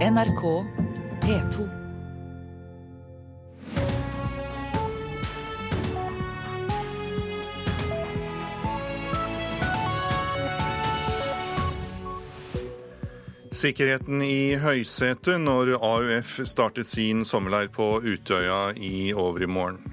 NRK P2. Sikkerheten i høysetet når AUF startet sin sommerleir på Utøya i overmorgen.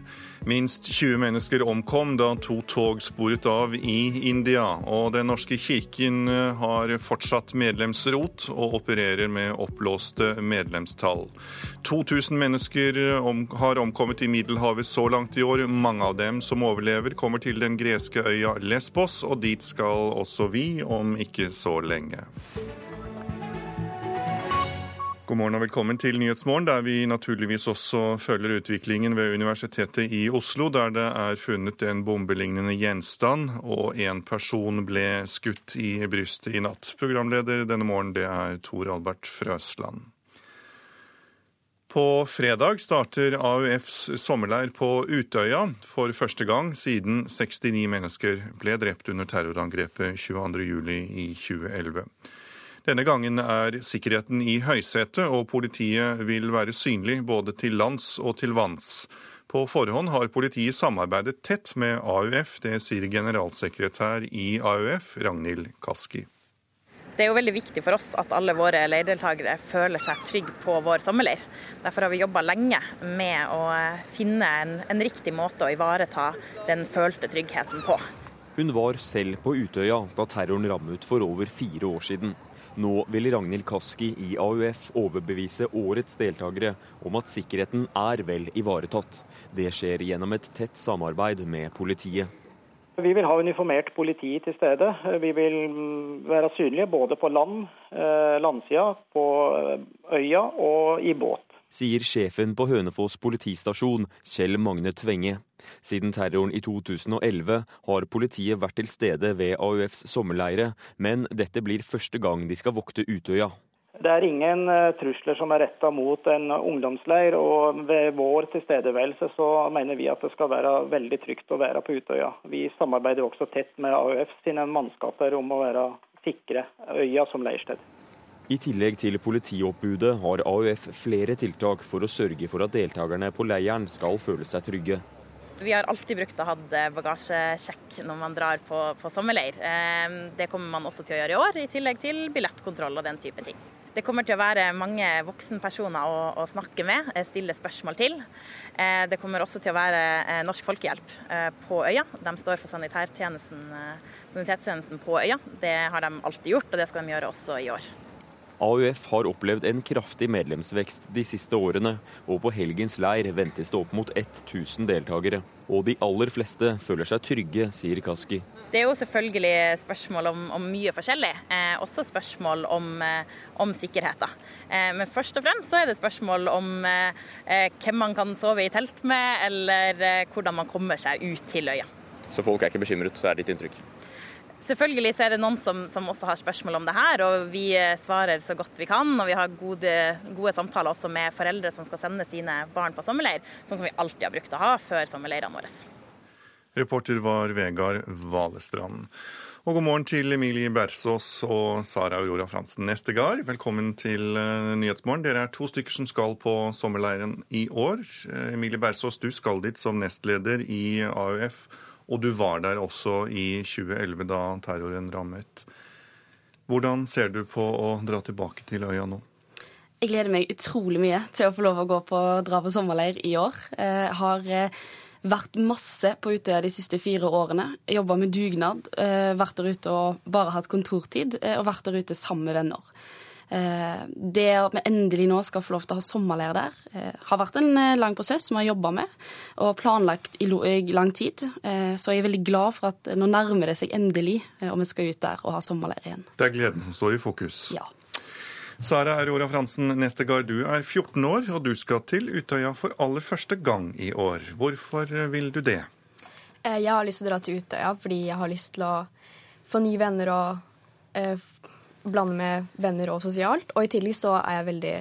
Minst 20 mennesker omkom da to tog sporet av i India. Og Den norske kirken har fortsatt medlemsrot og opererer med oppblåste medlemstall. 2000 mennesker har omkommet i Middelhavet så langt i år. Mange av dem som overlever, kommer til den greske øya Lesbos, og dit skal også vi om ikke så lenge. God morgen og velkommen til Nyhetsmorgen, der vi naturligvis også følger utviklingen ved Universitetet i Oslo, der det er funnet en bombelignende gjenstand, og en person ble skutt i brystet i natt. Programleder denne morgenen det er Tor Albert Frøsland. På fredag starter AUFs sommerleir på Utøya for første gang siden 69 mennesker ble drept under terrorangrepet 22.07. i 2011. Denne gangen er sikkerheten i høysetet, og politiet vil være synlig både til lands og til vanns. På forhånd har politiet samarbeidet tett med AUF, det sier generalsekretær i AUF, Ragnhild Kaski. Det er jo veldig viktig for oss at alle våre leirdeltakere føler seg trygge på vår sommerleir. Derfor har vi jobba lenge med å finne en, en riktig måte å ivareta den følte tryggheten på. Hun var selv på Utøya da terroren rammet for over fire år siden. Nå vil Ragnhild Kaski i AUF overbevise årets deltakere om at sikkerheten er vel ivaretatt. Det skjer gjennom et tett samarbeid med politiet. Vi vil ha uniformert politi til stede. Vi vil være synlige både på land, eh, landsida, på øya og i båt sier sjefen på Hønefoss politistasjon, Kjell Magne Tvenge. Siden terroren i 2011 har politiet vært til stede ved AUFs sommerleire, men dette blir første gang de skal vokte Utøya. Det er ingen eh, trusler som er retta mot en ungdomsleir, og ved vår tilstedeværelse så mener vi at det skal være veldig trygt å være på Utøya. Vi samarbeider også tett med AUF sine mannskaper om å være sikre øya som leirsted. I tillegg til politioppbudet har AUF flere tiltak for å sørge for at deltakerne på leiren skal føle seg trygge. Vi har alltid brukt å ha bagasjesjekk når man drar på, på, sommerleir. Ehm, det kommer man også til å gjøre i år, i tillegg til billettkontroll og den type ting. Det kommer til å være mange voksenpersoner å, å snakke med, eh, stille spørsmål til. Eh, det kommer også til å være eh, Norsk Folkehjelp på øya. De står for sanitetstjenesten på øya. Det har de alltid gjort, og det skal de gjøre også i år. AUF har opplevd en kraftig medlemsvekst de siste årene, og på helgens leir ventes det opp mot 1000 deltakere. Og de aller fleste føler seg trygge, sier Kaski. Det er jo selvfølgelig spørsmål om, om mye forskjellig. Eh, også spørsmål om, eh, om sikkerhet. Eh, men først og fremst så er det spørsmål om eh, hvem man kan sove i telt med, eller eh, hvordan man kommer seg ut til øya. Så folk er ikke bekymret, så er ditt inntrykk? Selvfølgelig er det noen som, som, også har spørsmål om det her, og vi eh, svarer så godt vi kan. Og vi har gode, gode, samtaler også med foreldre som skal sende sine barn på sommerleir, sånn som vi alltid har brukt å ha før sommerleirene våre. Reporter var Vegard Valestrand. Og god morgen til Emilie Bersås og Sara Aurora Fransen Nestegard. Velkommen til uh, Nyhetsmorgen. Dere er to stykker som skal på sommerleiren i år. Uh, Emilie Bersås, du skal dit som nestleder i AUF og du var der også i 2011 da terroren rammet. Hvordan ser du på å dra tilbake til øya nå? Jeg gleder meg utrolig mye til å få lov å gå på, dra på sommerleir i år. Jeg har eh, vært masse på Utøya de siste fire årene. Jobba med dugnad, eh, vært der ute og bare hatt kontortid, eh, og vært der ute sammen med venner. Eh, det at vi endelig nå skal få lov til å ha sommerleir der, eh, har vært en eh, lang prosess som vi har jobba med og planlagt i lang tid. Så jeg er veldig glad for at nå nærmer det seg endelig, og vi skal ut der og ha sommerleir igjen. Det er gleden som står i fokus. Ja. Sara Aurora Fransen Nestegard, du er 14 år, og du skal til Utøya for aller første gang i år. Hvorfor vil du det? Jeg har lyst til å dra til Utøya fordi jeg har lyst til å få nye venner og blande med venner og sosialt. Og i tillegg så er jeg veldig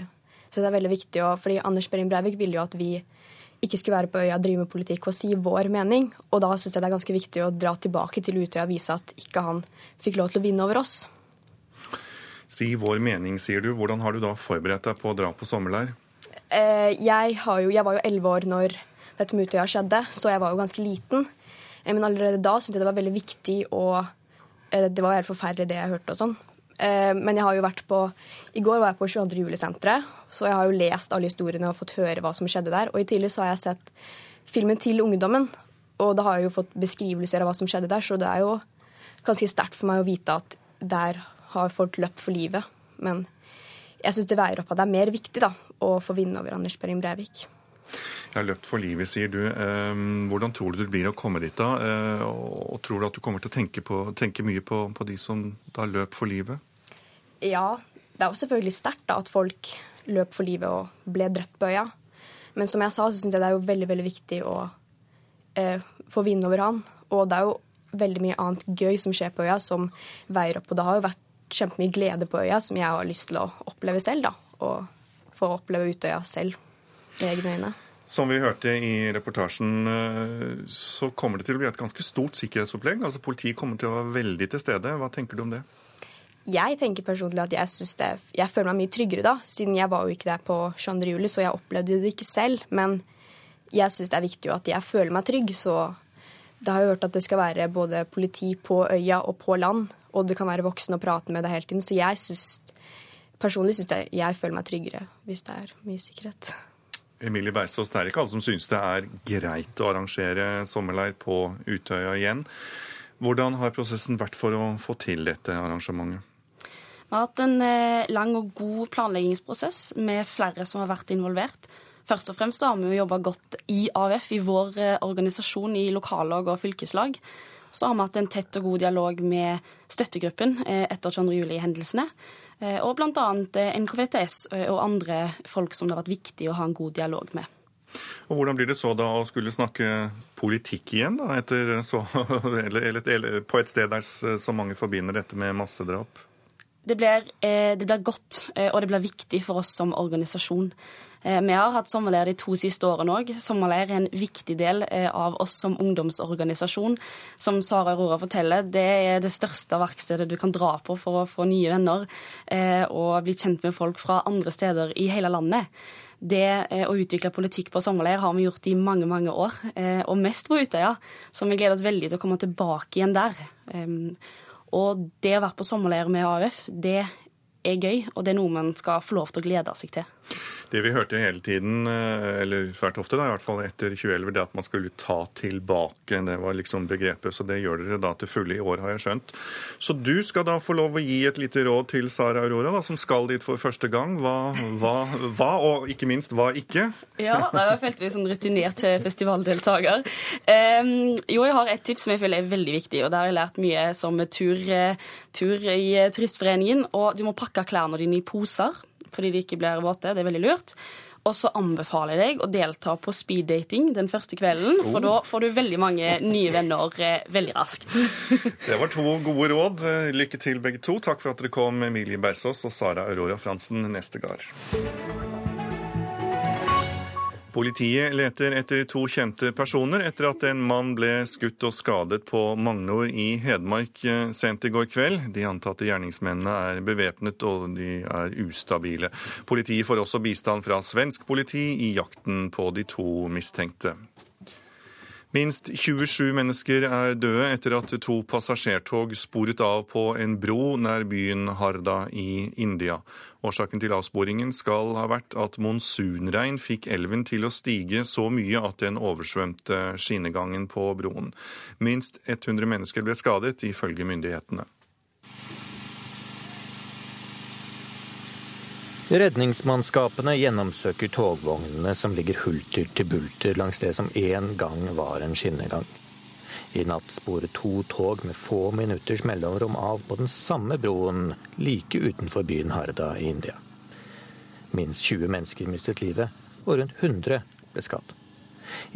så det er veldig viktig, å, fordi Anders Behring Breivik ville jo at vi ikke skulle være på øya, drive med politikk og si vår mening. Og da syns jeg det er ganske viktig å dra tilbake til Utøya og vise at ikke han fikk lov til å vinne over oss. Si vår mening, sier du. Hvordan har du da forberedt deg på å dra på sommerleir? Eh, jeg, jo, jeg, var jo elleve år når dette med Utøya skjedde, så jeg var jo ganske liten. Eh, men allerede da syntes jeg det var veldig viktig og eh, Det var helt forferdelig det jeg hørte og sånn. Eh, men jeg har jo vært på I går var jeg på 22. juli-senteret, så jeg har jo lest alle historiene og fått høre hva som skjedde der. Og i tillegg så har jeg sett filmen til ungdommen, og da har jeg jo fått beskrivelser av hva som skjedde der, så det er jo ganske sterkt for meg å vite at der har folk løpt for livet. Men jeg syns det veier opp at det er mer viktig da, å få vinne over Anders Behring Breivik. Jeg har løpt for livet, sier du. Ehm, hvordan tror du det blir å komme dit da? Eh, og tror du at du kommer til å tenke, på, tenke mye på, på, de som da løp for livet? Ja, det er jo selvfølgelig sterkt at folk løp for livet og ble drept på øya. Men som jeg sa, så syns jeg det er jo veldig, veldig viktig å eh, få vinne over han. Og det er jo veldig mye annet gøy som skjer på øya, som veier opp. Og det har jo vært kjempemye glede på øya som jeg har lyst til å oppleve selv, da. Og få oppleve Utøya selv med egne øyne. Som vi hørte i reportasjen, eh, så kommer det til å bli et ganske stort sikkerhetsopplegg. Altså Politiet kommer til å være veldig til stede. Hva tenker du om det? Jeg tenker personlig at jeg, det, jeg føler meg mye tryggere da, siden jeg var jo ikke der på 22. juli, så jeg opplevde det ikke selv. Men jeg syns det er viktig at jeg føler meg trygg, så det har jeg hørt at det skal være både politi på øya og på land, og det kan være voksne å prate med deg hele tiden. Så jeg synes, personlig syns jeg jeg føler meg tryggere hvis det er mye sikkerhet. Emilie Bergsås, det er ikke alle som synes det er greit å arrangere sommerleir på Utøya igjen. Hvordan har prosessen vært for å få til dette arrangementet? Vi har hatt en eh, lang og god planleggingsprosess med flere som har vært involvert. Først og fremst har vi jo jobba godt i AUF, i vår eh, organisasjon i lokallag og fylkeslag. Så har vi hatt en tett og god dialog med støttegruppen eh, etter 22. juli-hendelsene. Og bl.a. NKVTS og andre folk som det har vært viktig å ha en god dialog med. Og Hvordan blir det så da å skulle snakke politikk igjen, da, så, eller, eller, eller, på et sted der så mange forbinder dette med massedrap? Det blir, det blir godt, og det blir viktig for oss som organisasjon. Eh, vi har hatt sommerleir de to siste årene òg. Sommerleir er en viktig del eh, av oss som ungdomsorganisasjon. Som Sara Aurora forteller, det er det største verkstedet du kan dra på for å få nye venner eh, og bli kjent med folk fra andre steder i hele landet. Det å utvikle politikk på sommerleir har vi gjort i mange mange år, og mest på Utøya. Så vi gleder oss veldig til å komme tilbake igjen der. Og det å være på sommerleir med AUF, det er gøy, og det er noe man skal få lov til å glede seg til. Det vi hørte hele tiden, eh, eller svært ofte da, i hvert fall etter 2011, det at man skulle ta tilbake. Det var liksom begrepet. Så det gjør dere da til fulle i år, har jeg skjønt. Så du skal da få lov å gi et lite råd til Sara Aurora, da, som skal dit for første gang. Hva, hva, hva og ikke minst hva ikke? Ja, da følte vi sånn rutinert festivaldeltaker. Um, jo, jeg har et tips som jeg føler er veldig viktig, og det har jeg lært mye som tur, eh, tur i eh, Turistforeningen. Og du må pakke klærne dine i poser fordi de ikke blir våte. Det er veldig lurt. Og så anbefaler jeg deg å delta på speeddating den første kvelden, for oh. da får du veldig mange nye venner eh, veldig raskt. det var to gode råd. Lykke til, begge to. Takk for at dere kom, Emilie Bersås og Sara Aurora Fransen Nestegard. Politiet leter etter to kjente personer etter at en mann ble skutt og skadet på Magnor i Hedmark eh, sent i går kveld. De antatte gjerningsmennene er bevæpnet og de er ustabile. Politiet får også bistand fra svensk politi i jakten på de to mistenkte. Minst 27 mennesker er døde etter at to passasjertog sporet av på en bro nær byen Harda i India. Årsaken til avsporingen skal ha vært at monsunregn fikk elven til å stige så mye at den oversvømte skinnegangen på broen. Minst 100 mennesker ble skadet, ifølge myndighetene. Redningsmannskapene gjennomsøker togvognene som ligger hulter til bulter langs det som en gang var en skinnegang. I natt sporet to tog med få minutters mellomrom av på den samme broen like utenfor byen Harda i India. Minst 20 mennesker mistet livet, og rundt 100 ble skadd.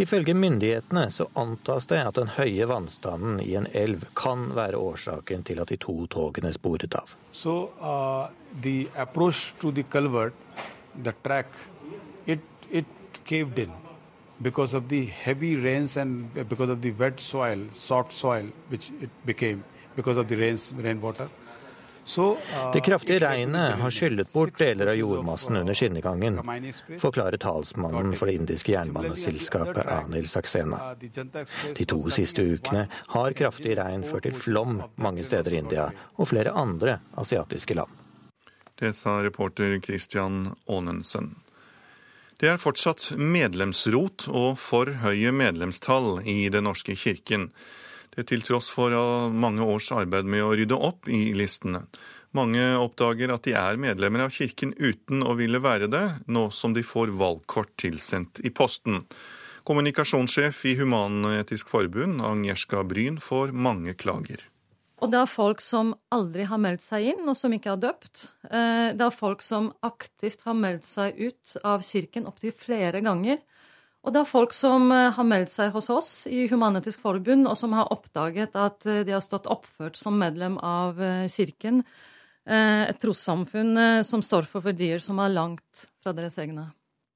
Ifølge myndighetene så antas det at den høye vannstanden i en elv kan være årsaken til at de to togene sporet av. So, uh, the approach to the culvert, the track, it, it caved in because of the heavy rains and because of the wet soil, soft soil, which it became because of the rains, rainwater. Det kraftige regnet har skyllet bort deler av jordmassen under skinnegangen, forklarer talsmannen for det indiske jernbaneselskapet Anil Saxena. De to siste ukene har kraftig regn ført til flom mange steder i India og flere andre asiatiske land. Det sa reporter Christian Aanensen. Det er fortsatt medlemsrot og for høye medlemstall i Den norske kirken. Det til tross for mange års arbeid med å rydde opp i listene. Mange oppdager at de er medlemmer av kirken uten å ville være det, nå som de får valgkort tilsendt i posten. Kommunikasjonssjef i Human-Etisk Forbund, Agnieszka Bryn, får mange klager. Og det er folk som aldri har meldt seg inn, og som ikke er døpt. Eh, det er folk som aktivt har meldt seg ut av kirken opptil flere ganger. Og det er folk som eh, har meldt seg hos oss i Human-Etisk Forbund, og som har oppdaget at eh, de har stått oppført som medlem av eh, kirken. Et trossamfunn som står for verdier som er langt fra deres egne.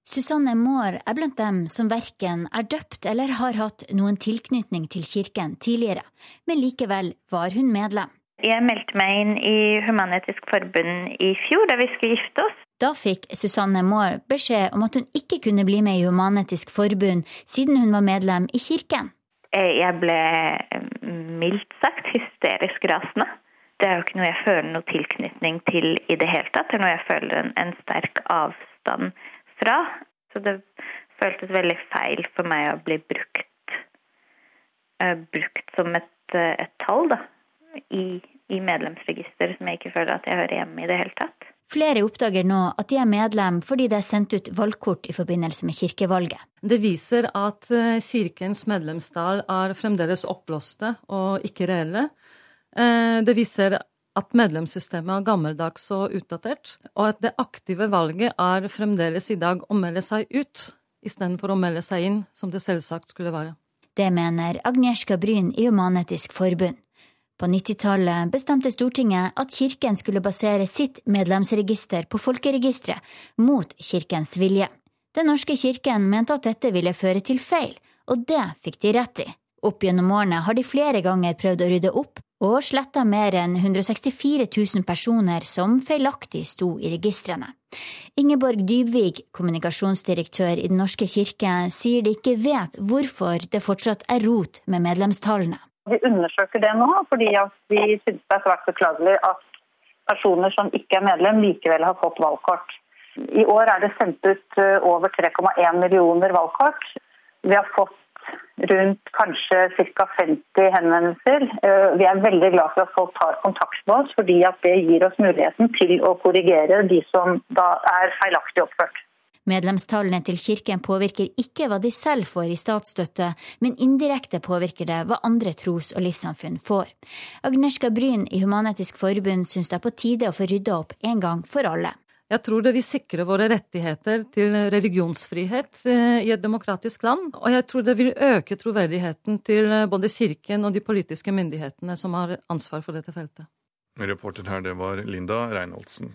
Susanne Maar er blant dem som verken er døpt eller har hatt noen tilknytning til kirken tidligere, men likevel var hun medlem. Jeg meldte meg inn i Human-Etisk Forbund i fjor, da vi skulle gifte oss. Da fikk Susanne Moore beskjed om at hun ikke kunne bli med i Human-Etisk Forbund siden hun var medlem i kirken. Eh, jeg ble mm, mildt sagt hysterisk rasende. Det er jo ikke noe jeg føler noe tilknytning til i det hele tatt. Det er noe jeg føler en, en sterk avstand fra. Så det føltes veldig feil for meg å bli brukt, uh, brukt som et, uh, et tall da, i, i medlemsregister som jeg ikke føler at jeg hører hjemme i det hele tatt. Flere oppdager nå at de er medlem fordi det er sendt ut valgkort i forbindelse med kirkevalget. Det viser at eh, kirkens medlemstall er fremdeles oppblåste og ikke reelle. Eh, det viser at medlemssystemet er gammeldags og utdatert, og at det aktive valget er fremdeles i dag å melde seg ut istedenfor å melde seg inn, som det selvsagt skulle være. Det mener Agnieszka Bryn i Human-Etisk Forbund. På 90-tallet bestemte Stortinget at kirken skulle basere sitt medlemsregister på folkeregisteret, mot kirkens vilje. Den norske kirken mente at dette ville føre til feil, og det fikk de rett i. Opp gjennom årene har de flere ganger prøvd å rydde opp, og sletta mer enn 164 000 personer som feilaktig sto i registrene. Ingeborg Dybvik, kommunikasjonsdirektør i Den norske kirke, sier de ikke vet hvorfor det fortsatt er rot med medlemstallene. Vi undersøker det nå, fordi vi synes det er svært beklagelig at personer som ikke er medlem, likevel har fått valgkort. I år er det sendt ut eh, over 3,1 millioner valgkort. Vi har fått rundt kanskje ca. 50 henvendelser. Eh, vi er veldig glad for at folk tar kontakt med oss, fordi det gir oss muligheten til å korrigere de som da er feilaktig oppført. Medlemstallene til kirken påvirker ikke hva de selv får i statsstøtte, men indirekte påvirker det hva andre tros- og livssamfunn får. Agnerska Bryn i Human-Etisk Forbund syns det er på tide å få rydda opp en gang for alle. Jeg tror det vil sikre våre rettigheter til religionsfrihet eh, i et demokratisk land. Og jeg tror det vil øke troverdigheten til eh, både kirken og de politiske myndighetene som har ansvar for dette feltet. Reporter her, det var Linda Reinholdsen.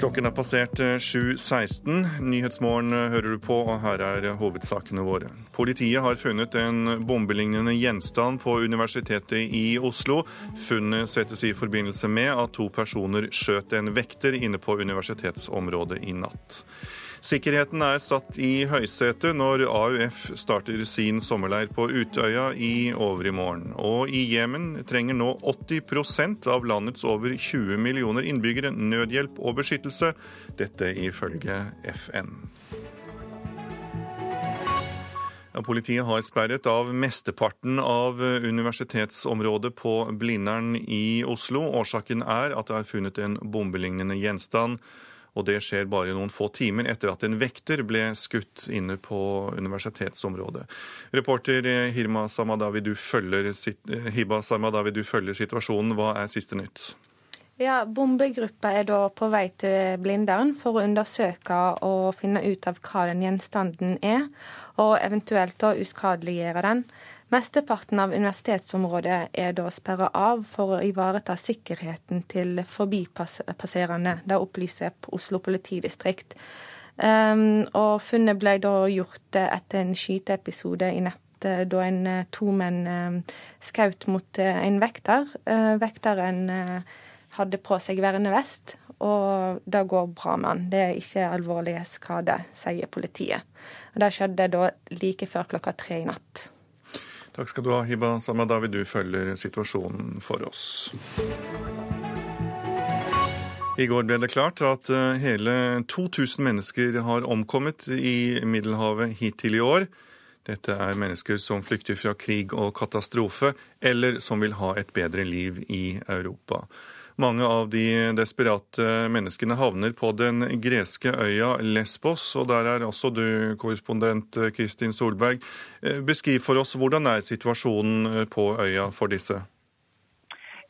Klokken er passert 7.16. Eh, Nyhetsmorgen eh, hører du på, og her er hovedsakene våre. Politiet har funnet en bombelignende gjenstand på Universitetet i Oslo. Funnet settes i forbindelse med at to personer skjøt en vekter inne på universitetsområdet i natt. Sikkerheten er satt i høysetet når AUF starter sin sommerleir på Utøya i overmorgen. Og i Jemen trenger nå 80% av landets over 20 millioner innbyggere nødhjelp og beskyttelse. Dette ifølge FN. Ja, politiet har sperret av mesteparten av universitetsområdet på Blindern i Oslo. Årsaken er at det er funnet en bombelignende gjenstand og det skjer bare noen få timer etter at en vekter ble skutt inne på universitetsområdet. Reporter Hirma Samadawi, du følger, Hiba Samadawi, du følger situasjonen. Hva er siste nytt? Ja, Bombegruppa er da på vei til Blindern for å undersøke og finne ut av hva den gjenstanden er, og eventuelt da uskadeliggjøre den. Mesteparten av universitetsområdet er da sperra av for å ivareta sikkerheten til forbipasserende. Det opplyser Oslo politidistrikt. Um, og funnet ble da gjort etter en skyteepisode i at eh, da en eh, to menn skjøt mot en vekter. Vekteren hadde på seg vernevest, og det går bra med han. Det er ikke alvorlige skader, sier politiet. Og Det skjedde da like før klokka tre i natt. Takk skal du ha, Hiba Samadawi. Du følger situasjonen for oss. I går ble det klart at eh, hele 2000 mennesker har omkommet i Middelhavet hittil i år. Dette er mennesker som flykter fra krig og katastrofe, eller som vil ha et bedre liv i Europa. Mange av de desperate menneskene havner på den greske øya Lesbos, og der er også du korrespondent Kristin Solberg. Eh, beskriv for oss hvordan er situasjonen på øya for disse?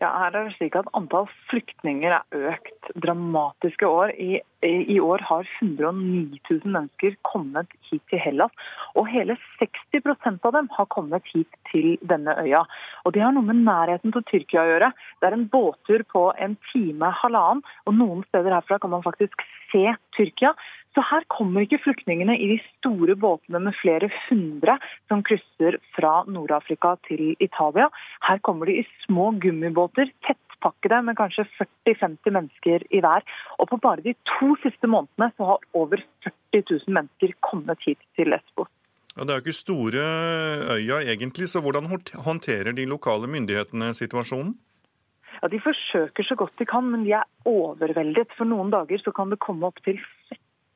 Ja, her er det slik at Antall flyktninger er økt dramatisk i år. I, I, år har 109 000 mennesker kommet hit til Hellas. Og hele 60% av dem har kommet hit til denne øya. Og Det har noe med nærheten til Tyrkia å gjøre. Det er en båttur på en time, halvannen. Og noen steder herfra kan man faktisk se Tyrkia. Så her kommer ikke flyktningene i de store båtene med flere hundre som krysser fra Nord-Afrika til Italia. Her kommer de i små gummibåter, tettpakkede med kanskje 40-50 mennesker i hver. Og på bare de to siste månedene så har over 40 000 mennesker kommet hit til Lesbos. Ja, det er jo ikke store øya egentlig, så hvordan håndterer de lokale myndighetene situasjonen? Ja, De forsøker så godt de kan, men de er overveldet. For noen dager så kan det komme opp til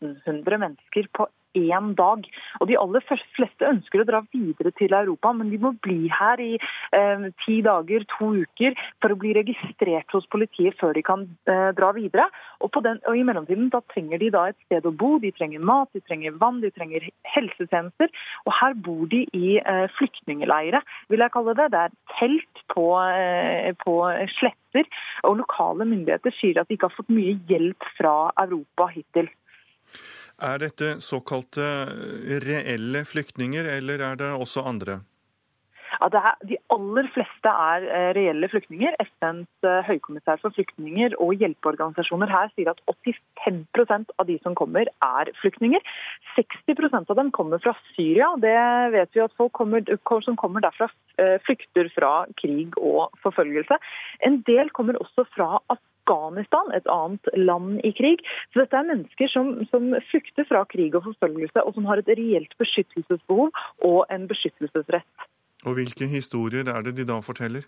1500 mennesker på én dag. Og De aller fleste ønsker å dra videre til Europa, men de må bli her i eh, ti dager, to uker, for å bli registrert hos politiet før de kan eh, dra videre. Og, den, og, I mellomtiden da trenger de da et sted å bo, de trenger mat, de trenger vann, de trenger helsetjenester. Og Her bor de i eh, flyktningleire, vil jeg kalle det. Det er telt på, eh, på sletter. Og lokale myndigheter sier at de ikke har fått mye hjelp fra Europa hittil. Er dette såkalte reelle flyktninger, eller er det også andre? Ja, er, de aller fleste er eh, reelle flyktninger. FNs eh, høykommissær for flyktninger og hjelpeorganisasjoner her sier at 85 av de som kommer, er flyktninger. 60% av dem kommer fra Syria. Det vet vi at folk kommer, som kommer derfra, eh, flykter fra krig og forfølgelse. En del kommer også fra Afghanistan Afghanistan, et annet land i krig. Så dette er mennesker som, som flykter fra krig og forfølgelse, og som har et reelt beskyttelsesbehov og en beskyttelsesrett. Og Hvilke historier er det de da forteller?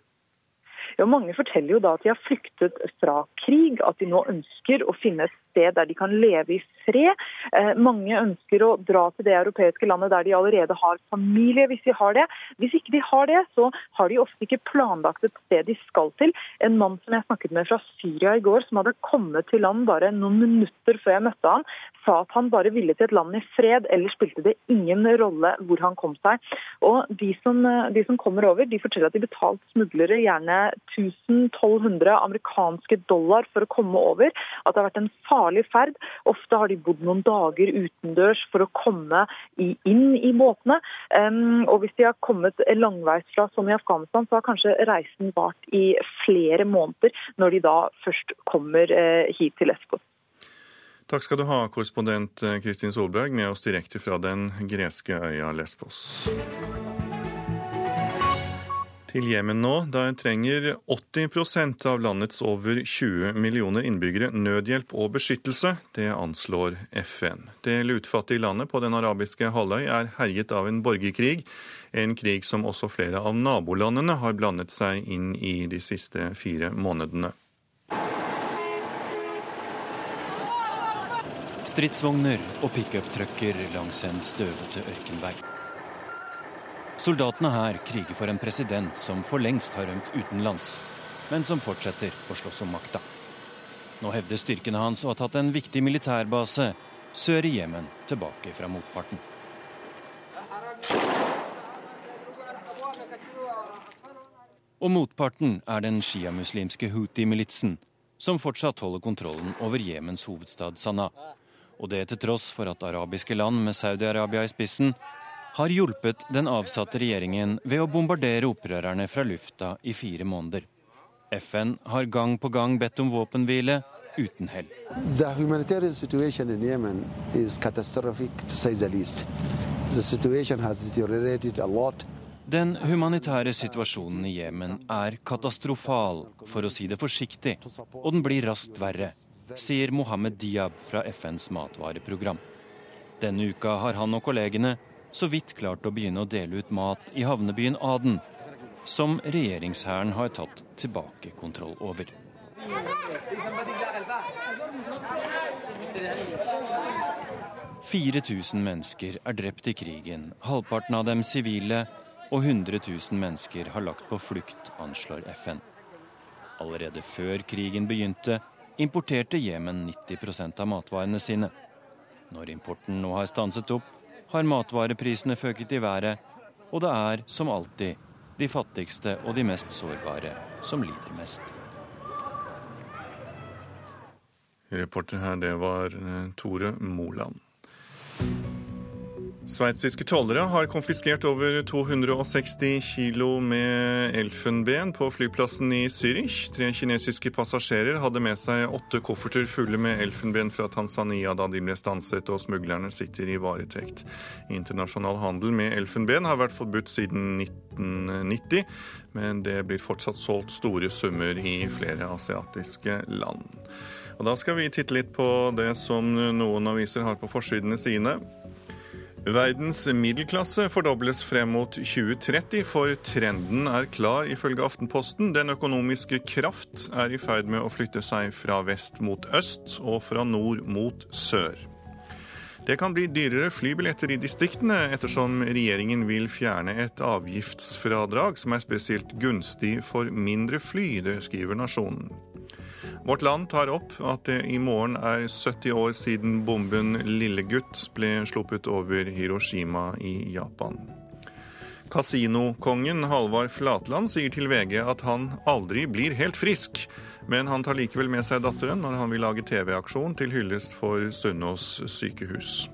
Ja, Mange forteller jo da at de har flyktet fra krig, at de nå ønsker å finne et sted der de kan leve i fred. Eh, mange ønsker å dra til det europeiske landet der de allerede har familie, hvis de har det. Hvis ikke de har det, så har de ofte ikke planlagt et sted de skal til. En mann som jeg snakket med fra Syria i går, som hadde kommet til land bare noen minutter før jeg møtte han, sa at han bare ville til et land i fred, ellers spilte det ingen rolle hvor han kom seg. Og De som, de som kommer over, de forteller at de betalte smuglere gjerne 1000-1200 amerikanske dollar for å komme over. At det har vært en farlig ferd. Ofte har de bodd noen dager utendørs for å komme inn i båtene. Og hvis de har kommet langveisfra, som i Afghanistan, så har kanskje reisen vart i flere måneder, når de da først kommer uh, hit til Lesbos. Takk skal du ha, korrespondent eh, Kristin Solberg, med oss direkte fra den greske øya Lesbos. Til Jemen nå. Der trenger 80% av landets over 20 millioner innbyggere nødhjelp og beskyttelse. Det anslår FN. Det lutfattige landet på den arabiske halvøy er herjet av en borgerkrig. En krig som også flere av nabolandene har blandet seg inn i de siste fire månedene. Stridsvogner og pickuptrucker langs en støvete ørkenvei. Soldatene her kriger for en president som for lengst har rømt utenlands, men som fortsetter å slåss om makta. Nå hevder styrkene hans å ha tatt en viktig militærbase sør i Jemen tilbake fra motparten. Og motparten er den sjiamuslimske Houthi-militsen, som fortsatt holder kontrollen over Jemens hovedstad Sanaa. Og det til tross for at arabiske land med Saudi-Arabia i spissen har hjulpet den avsatte regjeringen ved å bombardere opprørerne fra lufta i fire måneder. FN har gang på gang bedt om våpenhvile, uten hell. Den humanitære situasjonen i Jemen er katastrofal, for å si det forsiktig, og den blir raskt verre, sier Mohammed Diab fra FNs matvareprogram. Denne uka har han og kollegene så vidt klart å begynne å dele ut mat i havnebyen Aden, som regjeringshæren har tatt tilbake kontroll over. 4000 mennesker er drept i krigen, halvparten av dem sivile, og 100 000 mennesker har lagt på flukt, anslår FN. Allerede før krigen begynte, importerte Jemen 90% av matvarene sine. Når importen nå har stanset opp, har matvareprisene føket i været, og det er, som alltid, de fattigste og de mest sårbare som lider mest. Reporter her, det var eh, Tore Moland. Sveitsiske tollere har konfiskert over 260 kilo med elfenben på flyplassen i Zürich. Tre kinesiske passasjerer hadde med seg åtte kofferter fulle med elfenben fra Tanzania da de ble stanset, og smuglerne sitter i varetekt. Internasjonal handel med elfenben har vært forbudt siden 1990, men det blir fortsatt solgt store summer i flere asiatiske land. Og Da skal vi titte litt på det som noen aviser har på forsidene sine. Verdens middelklasse fordobles frem mot 2030, for trenden er klar, ifølge Aftenposten. Den økonomiske kraft er i ferd med å flytte seg fra vest mot øst og fra nord mot sør. Det kan bli dyrere flybilletter i distriktene, ettersom regjeringen vil fjerne et avgiftsfradrag som er spesielt gunstig for mindre fly. Det skriver Nasjonen. Vårt Land tar opp at det i morgen er 70 år siden bomben Lillegutt ble sluppet over Hiroshima i Japan. Kasinokongen Halvard Flatland sier til VG at han aldri blir helt frisk, men han tar likevel med seg datteren når han vil lage TV-aksjon til hyllest for Sunnaas sykehus.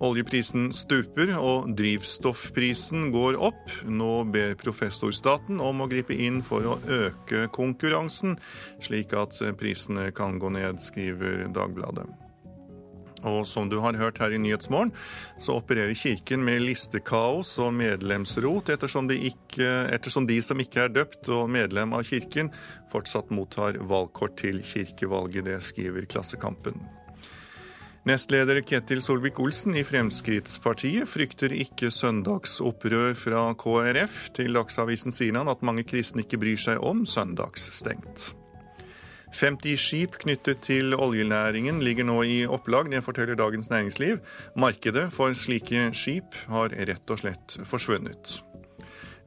Oljeprisen stuper og drivstoffprisen går opp. Nå ber professorstaten om å gripe inn for å øke konkurransen, slik at prisene kan gå ned, skriver Dagbladet. Og som du har hørt her i Nyhetsmorgen, så opererer Kirken med listekaos og medlemsrot, ettersom de, ikke, ettersom de som ikke er døpt og medlem av Kirken, fortsatt mottar valgkort til kirkevalget. Det skriver Klassekampen. Nestleder Ketil Solvik-Olsen i Fremskrittspartiet frykter ikke søndagsopprør fra KrF. Til Dagsavisen sier han at mange kristne ikke bryr seg om søndagsstengt. 50 skip knyttet til oljenæringen ligger nå i opplag, det forteller Dagens Næringsliv. Markedet for slike skip har rett og slett forsvunnet.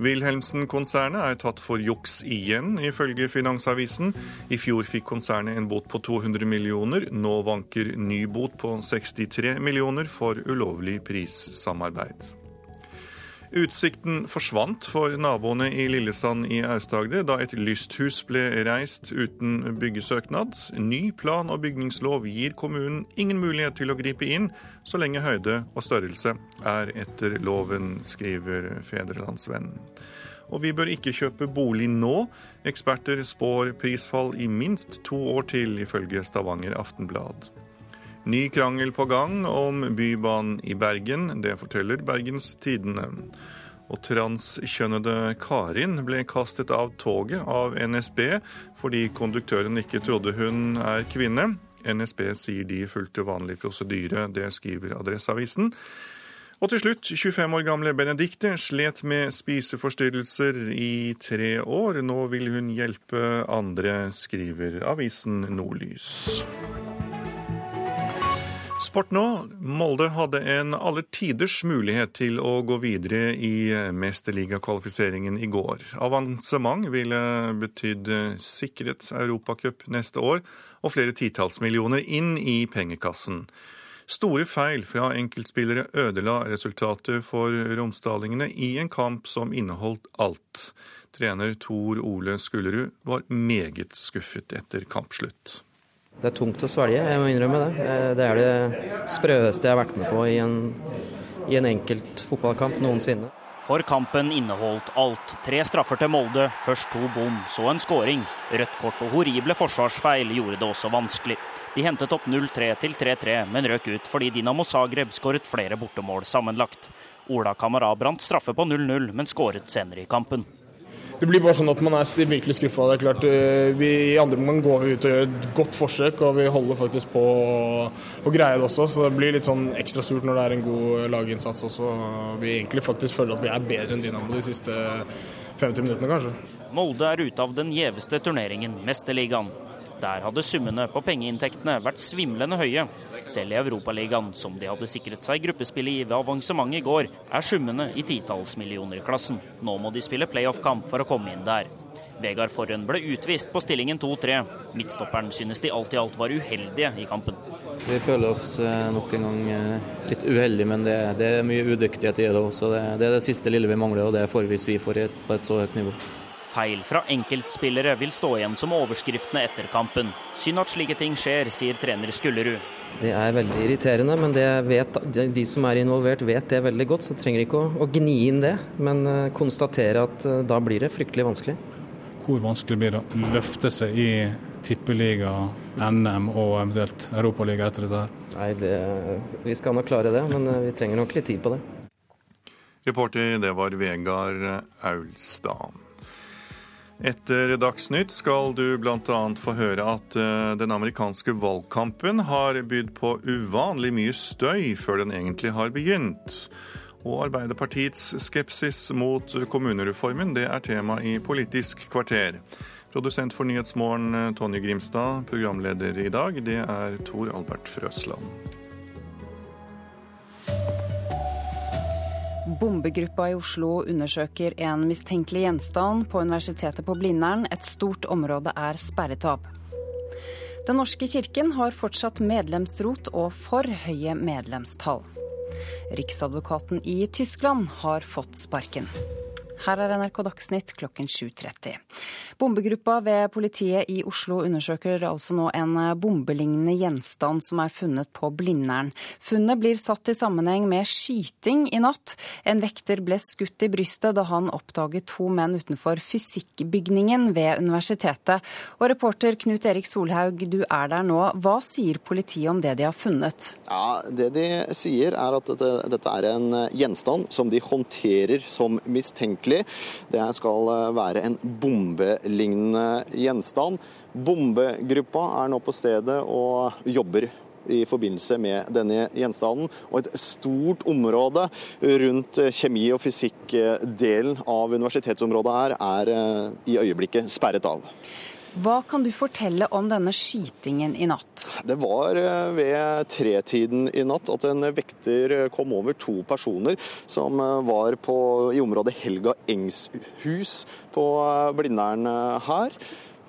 Wilhelmsen-konsernet er tatt for juks igjen, ifølge Finansavisen. I fjor fikk konsernet en bot på 200 millioner. Nå vanker ny bot på 63 millioner for ulovlig prissamarbeid. Utsikten forsvant for naboene i Lillesand i Aust-Agder da et lysthus ble reist uten byggesøknad. Ny plan- og bygningslov gir kommunen ingen mulighet til å gripe inn så lenge høyde og størrelse er etter loven, skriver Fedrelandsvennen. Og vi bør ikke kjøpe bolig nå. Eksperter spår prisfall i minst to år til, ifølge Stavanger Aftenblad. Ny krangel på gang om Bybanen i Bergen. Det forteller Bergens Tidende. Og transkjønnede Karin ble kastet av toget av NSB fordi konduktøren ikke trodde hun er kvinne. NSB sier de fulgte vanlig prosedyre. Det skriver Adresseavisen. Og til slutt, 25 år gamle Benedicte slet med spiseforstyrrelser i tre år. Nå vil hun hjelpe andre, skriver avisen Nordlys. Sport nå. Molde hadde en aller tiders mulighet til å gå videre i mesterligakvalifiseringen i går. Avansement ville betydd sikret europacup neste år og flere titalls millioner inn i pengekassen. Store feil fra enkeltspillere ødela resultatet for romsdalingene i en kamp som inneholdt alt. Trener Tor Ole Skullerud var meget skuffet etter kampslutt. Det er tungt å svelge, jeg må innrømme det. Eh, det er det sprøeste jeg har vært med på i en, i en enkelt fotballkamp noensinne. For kampen inneholdt alt. Tre straffer til Molde, først to bom, så en skåring. Rødt kort og horrible forsvarsfeil gjorde det også vanskelig. De hentet opp 0-3 til 3-3, men røk ut fordi Dinamo Zagreb skåret flere bortemål sammenlagt. Ola Kamara brant straffe på 0-0, men skåret senere i kampen det blir bare sånn at man er virkelig skuffa. Det er klart, eh, vi, I andre omgang går vi ut og gjør et godt forsøk, og vi holder faktisk på å, greie det også. Så det blir litt sånn ekstra surt når det er en god laginnsats også. Vi egentlig faktisk føler at vi er bedre enn Dinamo de siste 50 minuttene, kanskje. Molde er ute av den gjeveste turneringen, Mesterligaen. Der hadde summene på pengeinntektene vært svimlende høye. Selv i Europaligaen, som de hadde sikret seg gruppespill i ved avansement i går, er summene i titalls millioner-klassen. Nå må de spille playoff-kamp for å komme inn der. Vegard Forhen ble utvist på stillingen 2-3. Midtstopperen synes de alt i alt var uheldige i kampen. Vi føler oss eh, nok en gang eh, litt uheldige, men det, det er mye udyktighet i det også. Det, det, er det siste lille vi mangler, og det får vi svi for på et så høyt nivå. Feil fra enkeltspillere vil stå igjen som overskriftene etter kampen. Synd at slike ting skjer, sier trener Skullerud. Det er veldig irriterende, men vet, de som er involvert vet det veldig godt, så trenger ikke å, å gni inn det. Men uh, konstatere at uh, da blir det fryktelig vanskelig. Hvor vanskelig blir det å løfte seg i tippeliga, NM og eventuelt Europaliga etter dette? Nei, det, Vi skal nok klare det, men uh, vi trenger nok litt tid på det. Reporter det var Vegard Aulstad. Etter Dagsnytt skal du bl.a. få høre at eh, den amerikanske valgkampen har bydd på uvanlig mye støy før den egentlig har begynt. Og Arbeiderpartiets skepsis mot kommunereformen det er tema i Politisk kvarter. Produsent for Nyhetsmorgen Tonje Grimstad, programleder i dag, det er Tor Albert Frøsland. Bombegruppa i Oslo undersøker en mistenkelig gjenstand på Universitetet på Blindern. Et stort område er sperret av. Den norske kirken har fortsatt medlemsrot og for høye medlemstall. Riksadvokaten i Tyskland har fått sparken. Her er NRK Dagsnytt klokken 7.30. Bombegruppa ved politiet i Oslo undersøker altså nå en bombelignende gjenstand som er funnet på Blindern. Funnet blir satt i sammenheng med skyting i natt. En vekter ble skutt i brystet da han oppdaget to menn utenfor fysikkbygningen ved universitetet. Og reporter Knut Erik Solhaug, du er der nå. Hva sier politiet om det de har funnet? Ja, Det de sier er at dette, dette er en gjenstand som de håndterer som mistenkelig virkelig. Det skal eh, være en bombelignende gjenstand. Bombegruppa er nå på stedet og jobber i forbindelse med denne gjenstanden. Og et stort område rundt kjemi- og fysikkdelen av universitetsområdet her er eh, i øyeblikket sperret av. Hva kan du fortelle om denne skytingen i natt? Det var eh, ved tretiden i natt at en vekter kom over to personer som eh, var på, i området Helga Engshus på eh, Blindern her.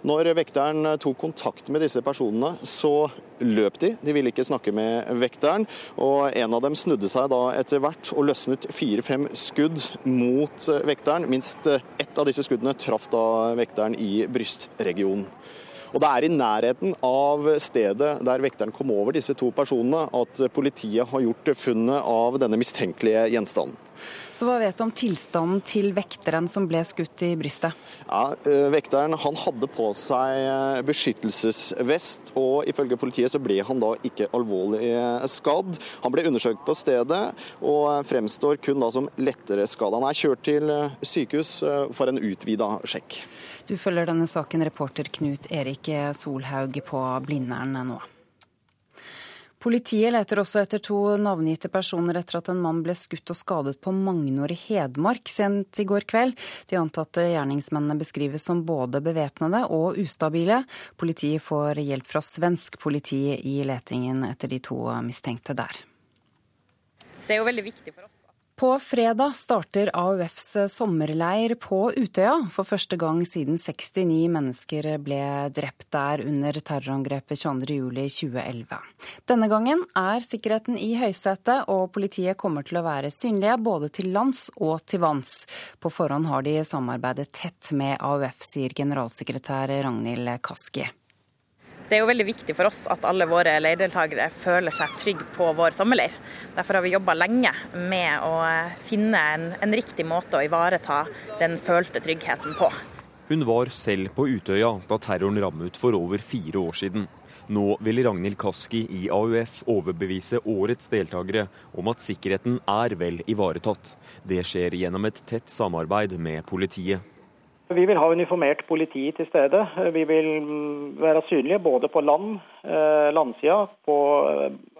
Når vekteren tok kontakt med disse personene, så løp de. De ville ikke snakke med vekteren. Og en av dem snudde seg da etter hvert og løsnet fire-fem skudd mot vekteren. Minst ett av disse skuddene traff da vekteren i brystregionen. Og Det er i nærheten av stedet der vekteren kom over disse to personene at politiet har gjort funnet av denne mistenkelige gjenstanden. Så hva vet du om tilstanden til vekteren som ble skutt i brystet? Ja, eh, Vekteren han hadde på seg eh, beskyttelsesvest, og ifølge politiet så ble han da ikke alvorlig eh, skadd. Han ble undersøkt på stedet og fremstår kun da som lettere skadd. Han er kjørt til sykehus for en utvida sjekk. Du følger denne saken, reporter Knut Erik Solhaug på Blindern nå. Politiet leter også etter to navngitte personer etter at en mann ble skutt og skadet på Magnor i Hedmark sent i går kveld. De antatte gjerningsmennene beskrives som både bevæpnede og ustabile. Politiet får hjelp fra svensk politi i letingen etter de to mistenkte der. Det er jo veldig viktig for oss på fredag starter AUFs sommerleir på Utøya. For første gang siden 69 mennesker ble drept der under terrorangrepet 22.07.2011. Denne gangen er sikkerheten i høysetet, og politiet kommer til å være synlige både til lands og til vanns. På forhånd har de samarbeidet tett med AUF, sier generalsekretær Ragnhild Kaski. Det er jo veldig viktig for oss at alle våre leirdeltakere føler seg trygge på vår sommerleir. Derfor har vi jobba lenge med å finne en, en riktig måte å ivareta den følte tryggheten på. Hun var selv på Utøya da terroren rammet for over fire år siden. Nå vil Ragnhild Kaski i AUF overbevise årets deltakere om at sikkerheten er vel ivaretatt. Det skjer gjennom et tett samarbeid med politiet. Vi vil ha uniformert politi til stede. Vi vil være synlige både på land, eh, landsida, på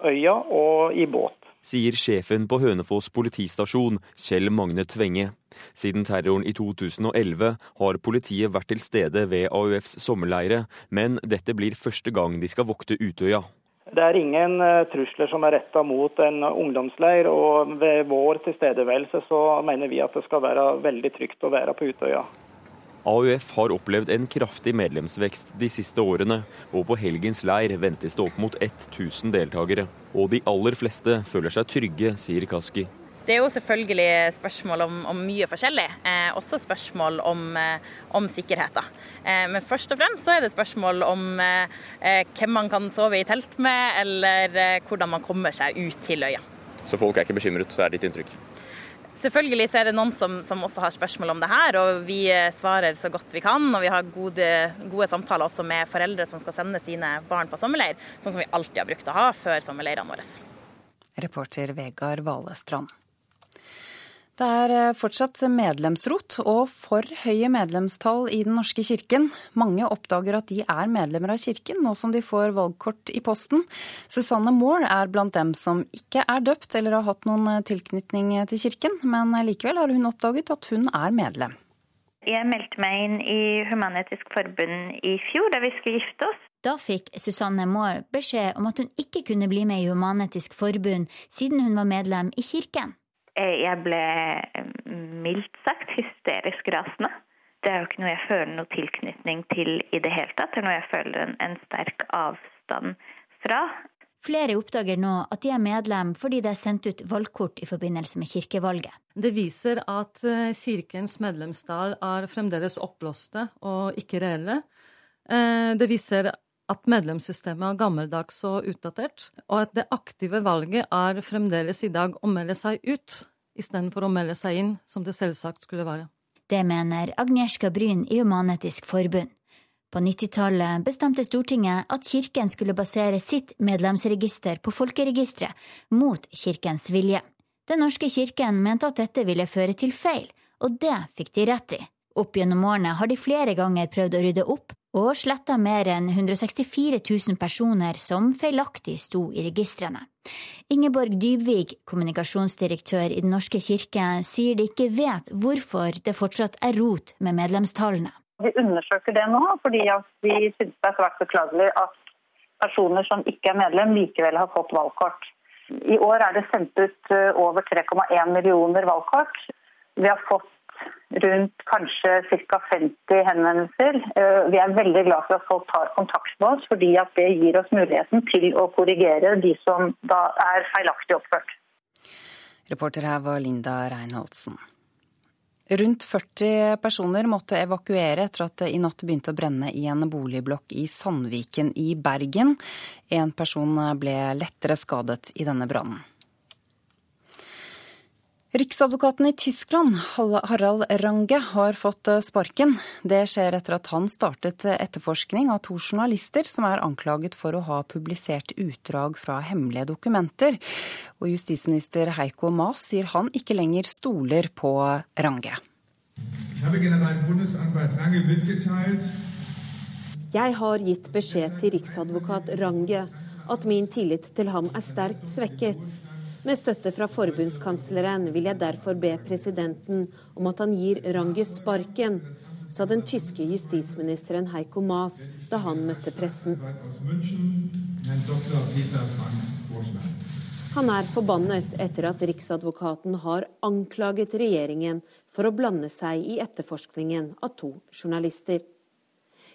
øya og i båt sier sjefen på Hønefoss politistasjon, Kjell Magne Tvenge. Siden terroren i 2011 har politiet vært til stede ved AUFs sommerleire, men dette blir første gang de skal vokte Utøya. Det er ingen eh, trusler som er retta mot en ungdomsleir, og ved vår tilstedeværelse så mener vi at det skal være veldig trygt å være på Utøya. AUF har opplevd en kraftig medlemsvekst de siste årene, og på helgens leir ventes det opp mot 1000 deltakere. Og de aller fleste føler seg trygge, sier Kaski. Det er jo selvfølgelig spørsmål om, om mye forskjellig, eh, også spørsmål om, eh, om sikkerheten. Eh, men først og fremst så er det spørsmål om eh, hvem man kan sove i telt med, eller eh, hvordan man kommer seg ut til øya. Så folk er ikke bekymret, så er det ditt inntrykk? Selvfølgelig er det noen som, som, også har spørsmål om det her, og vi eh, svarer så godt vi kan. Og vi har gode, gode, samtaler også med foreldre som skal sende sine barn på sommerleir, sånn som vi alltid har brukt å ha før sommerleirene våre. Reporter Vegard Valestrand. Det er eh, fortsatt medlemsrot og for høye medlemstall i Den norske kirken. Mange oppdager at de er medlemmer av kirken, nå som de får valgkort i posten. Susanne Moore er blant dem som ikke er døpt eller har hatt noen eh, tilknytning til kirken, men likevel har hun oppdaget at hun er medlem. Jeg meldte meg inn i Human-Etisk Forbund i fjor, da vi skulle gifte oss. Da fikk Susanne Moore beskjed om at hun ikke kunne bli med i Human-Etisk Forbund, siden hun var medlem i kirken. Eh, jeg ble eh, mildt sagt hysterisk rasende. Det er jo ikke noe jeg føler noe tilknytning til i det hele tatt. Det er noe jeg føler en, en sterk avstand fra. Flere oppdager nå at de er medlem fordi det er sendt ut valgkort i forbindelse med kirkevalget. Det viser at eh, kirkens medlemstall er fremdeles oppblåste og ikke reelle. Det viser at medlemssystemet er gammeldags og utdatert, og at det aktive valget er fremdeles i dag å melde seg ut istedenfor å melde seg inn, som det selvsagt skulle være. Det mener Agnieszka Bryn i Human-Etisk Forbund. På 90-tallet bestemte Stortinget at kirken skulle basere sitt medlemsregister på folkeregisteret, mot kirkens vilje. Den norske kirken mente at dette ville føre til feil, og det fikk de rett i. Opp gjennom årene har de flere ganger prøvd å rydde opp, og sletta mer enn 164 000 personer som feilaktig sto i registrene. Ingeborg Dybvik, kommunikasjonsdirektør i Den norske kirke, sier de ikke vet hvorfor det fortsatt er rot med medlemstallene. Vi undersøker det nå fordi vi syns det er svært beklagelig at personer som ikke er medlem, likevel har fått valgkort. I år er det sendt ut eh, over 3,1 millioner valgkort. Vi har fått rundt kanskje ca. 50 henvendelser. Eh, vi er veldig glad for at folk tar kontakt med oss, fordi det gir oss muligheten til å korrigere de som da er feilaktig oppført. Reporter her var Linda Reinholdsen. Rundt 40 personer måtte evakuere etter at det i natt begynte å brenne i en boligblokk i Sandviken i Bergen. En person ble lettere skadet i denne brannen. Riksadvokaten i Tyskland, Harald Range, har fått eh, sparken. Det skjer etter at han startet etterforskning av to journalister som er anklaget for å ha publisert utdrag fra hemmelige dokumenter. Og justisminister Heiko Maas sier han ikke lenger stoler på Range. Jeg har gitt beskjed til riksadvokat Range at min tillit til ham er sterkt svekket. Med støtte fra forbundskansleren vil jeg derfor be presidenten om at han gir Ranges sparken, sa den tyske justisministeren Heiko Maas da han møtte pressen. Han er forbannet etter at Riksadvokaten har anklaget regjeringen for å blande seg i etterforskningen av to journalister.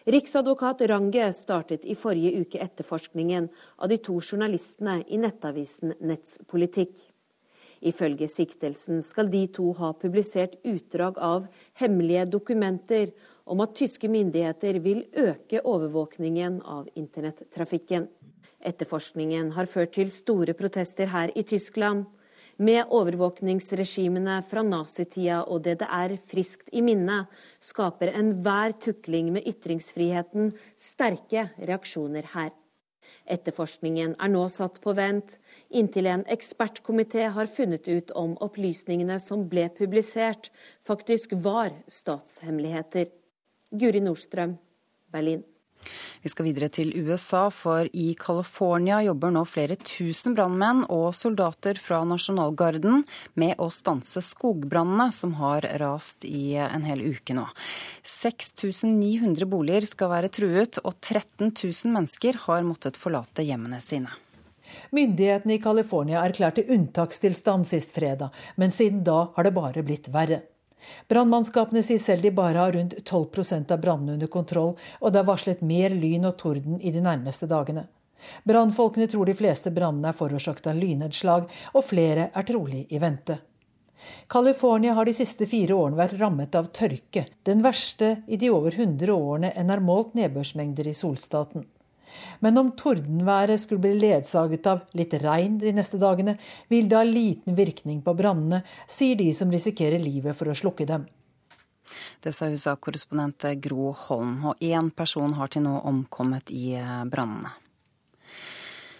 Riksadvokat Range startet i forrige uke etterforskningen av de to journalistene i nettavisen Netts Politikk. Ifølge siktelsen skal de to ha publisert utdrag av hemmelige dokumenter om at tyske myndigheter vil øke overvåkningen av internettrafikken. Etterforskningen har ført til store protester her i Tyskland. Med overvåkningsregimene fra nazitida og DDR friskt i minne, skaper enhver tukling med ytringsfriheten sterke reaksjoner her. Etterforskningen er nå satt på vent, inntil en ekspertkomité har funnet ut om opplysningene som ble publisert, faktisk var statshemmeligheter. Guri Nordstrøm, Berlin. Vi skal videre til USA, for i California jobber nå flere tusen brannmenn og soldater fra nasjonalgarden med å stanse skogbrannene som har rast i en hel uke nå. 6900 boliger skal være truet, og 13 000 mennesker har måttet forlate hjemmene sine. Myndighetene i California erklærte unntakstilstand sist fredag, men siden da har det bare blitt verre. Brannmannskapene sier selv de bare har rundt 12% av brannene under kontroll, og det er varslet mer lyn og torden i de nærmeste dagene. Brannfolkene tror de fleste brannene er forårsaket av lynnedslag, og flere er trolig i vente. California har de siste fire årene vært rammet av tørke, den verste i de over 100 årene en har målt nedbørsmengder i solstaten. Men om tordenværet skulle bli ledsaget av litt regn de neste dagene, vil det ha liten virkning på brannene, sier de som risikerer livet for å slukke dem. Det sa USA-korrespondent Gro Holm, og én person har til nå omkommet i brannene.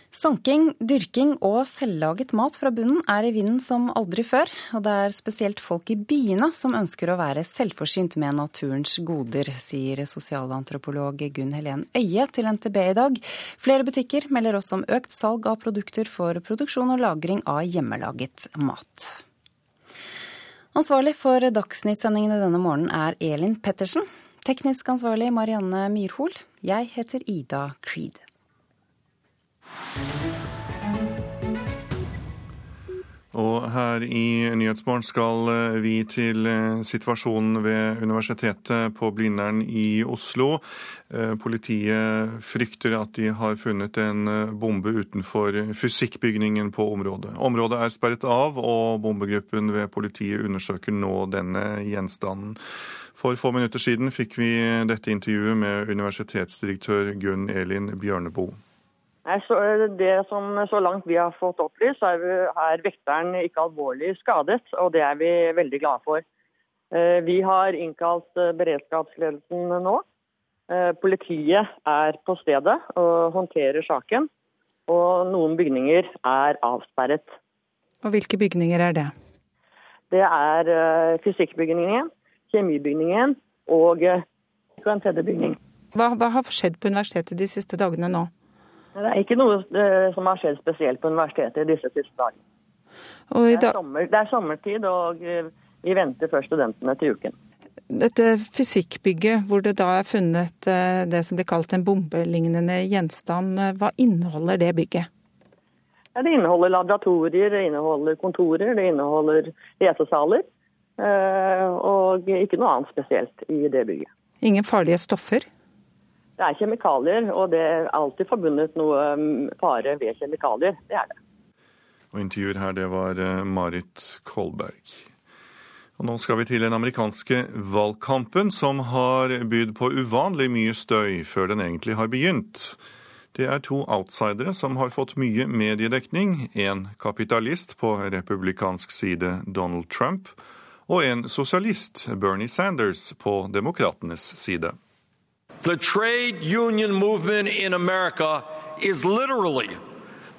Sanking, dyrking og selvlaget mat fra bunnen er i vinden som aldri før. Og det er spesielt folk i byene som ønsker å være selvforsynt med naturens goder, sier sosialantropolog Gunn Helen Øie til NTB i dag. Flere butikker melder også om økt salg av produkter for produksjon og lagring av hjemmelaget mat. Ansvarlig for dagsnyttsendingene denne morgenen er Elin Pettersen. Teknisk ansvarlig Marianne Myrhol. Jeg heter Ida Creed. Og her i Nyhetsmorgen skal eh, vi til eh, situasjonen ved Universitetet på Blindern i Oslo. Eh, politiet frykter at de har funnet en bombe utenfor fysikkbygningen på området. Området er sperret av, og bombegruppen ved politiet undersøker nå denne gjenstanden. For få minutter siden fikk vi dette intervjuet med universitetsdirektør Gunn Elin Bjørneboe. Eh, det som Så langt vi har fått opplyst, er, er vekteren ikke alvorlig skadet, og det er vi veldig glade for. Eh, vi har innkalt eh, beredskapsledelsen nå. Politiet er på stedet og håndterer saken. Og noen bygninger er avsperret. Og Hvilke bygninger er det? Det er fysikkbygningen, kjemibygningen og en tredje bygning. Hva, hva har skjedd på universitetet de siste dagene nå? Det er ikke noe eh, som har skjedd spesielt på universitetet i disse siste dagene. Det er, sommer, det, er sommertid, og eh, vi venter først studentene til uken. Dette fysikkbygget, hvor det da er funnet eh, det som blir kalt en bombelignende gjenstand, hva inneholder det bygget? Ja, det inneholder laboratorier, det inneholder kontorer, det inneholder lesesaler. Og ikke noe annet spesielt i det bygget. Ingen farlige stoffer? Det er kjemikalier, og det er alltid forbundet noe um, fare ved kjemikalier. Det er det. Og Intervjuer her, det var uh, Marit Kolberg. Og Nå skal vi til den amerikanske valgkampen, som har bydd på uvanlig mye støy før den egentlig har begynt. Det er to outsidere som har fått mye mediedekning. En kapitalist på republikansk side, Donald Trump, og en sosialist, Bernie Sanders, på demokratenes side. The trade union movement in America is literally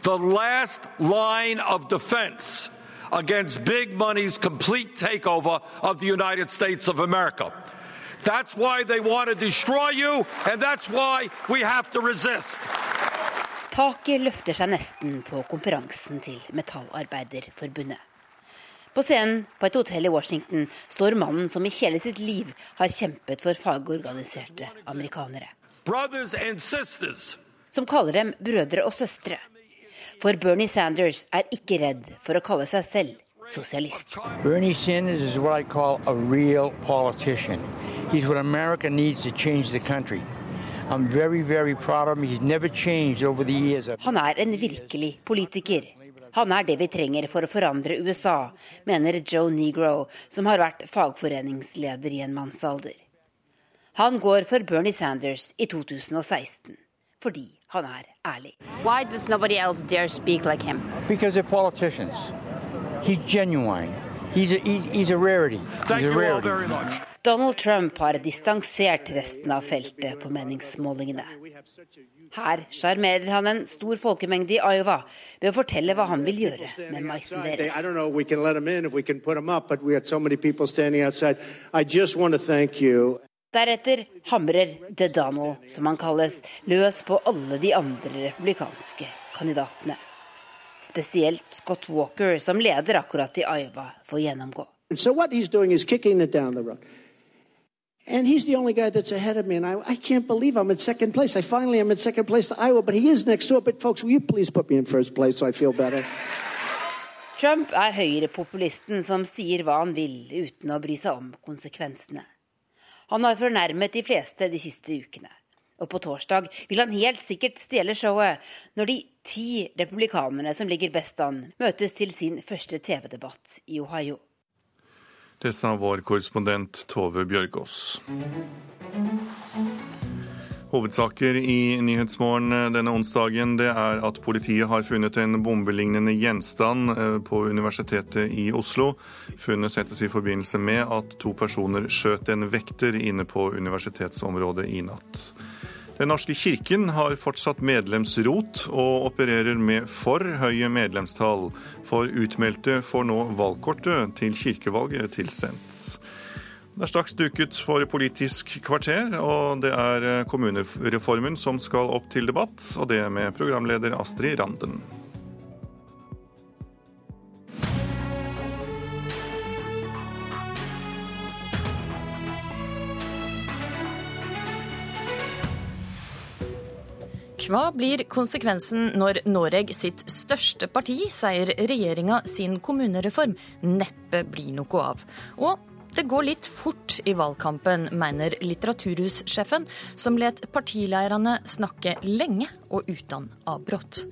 the last line of defense against big money's complete takeover of the United States of America. That's why they want to destroy you, and that's why we have to resist. Taket løfter seg nesten på konferansen til Metallarbeiderforbundet. På scenen på et hotell i Washington står mannen som i hele sitt liv har kjempet for fagorganiserte amerikanere. Som kaller dem brødre og søstre. For Bernie Sanders er ikke redd for å kalle seg selv sosialist. Bernie Sanders is what I call a real politician. He's what America needs to change the country. Very, very Han er en virkelig politiker. Han er det vi trenger for å forandre USA, mener Joe Negro, som har vært fagforeningsleder i en mannsalder. Han går for Bernie Sanders i 2016 fordi han er ærlig. Why does nobody else dare speak like him? Because they're politicians. He's genuine. He's a, he's a Donald Trump har distansert resten av feltet på meningsmålingene. Her sjarmerer han en stor folkemengde i Iowa ved å fortelle hva han vil gjøre med maisen deres. Deretter hamrer The Donald, som han kalles, løs på alle de andre republikanske kandidatene. Spesielt Scott Walker, som leder akkurat i Iowa, får gjennomgå. And so what he's doing is kicking it down the road. And he's the only guy that's ahead of me, and I, I can't believe I'm in second place. I finally am in second place to Iowa, but he is next door. But folks, will you please put me in first place so I feel better? Trump er høyrepopulisten som sier hva han vil, uten å bry seg om konsekvensene. Han har fornærmet de fleste de siste ukene. Og på torsdag vil han helt sikkert stjele showet når de ti republikanerne som ligger best an, møtes til sin første TV-debatt i Ohio. Det sa vår korrespondent Tove Bjørgaas. Hovedsaker i Nyhetsmorgen denne onsdagen det er at politiet har funnet en bombelignende gjenstand eh, på Universitetet i Oslo. Funnet settes i forbindelse med at to personer skjøt en vekter inne på universitetsområdet i natt. Den norske kirken har fortsatt medlemsrot og opererer med for høye medlemstall. For utmeldte får nå valgkortet til kirkevalget tilsendt. Det er straks duket for Politisk kvarter, og det er kommunereformen som skal opp til debatt, og det med programleder Astrid Randen. Hva blir konsekvensen når Noreg sitt største parti sier regjeringa sin kommunereform neppe blir noe av? Og det går litt fort i valgkampen, mener litteraturhussjefen, som let partileirene snakke lenge og uten avbrudd.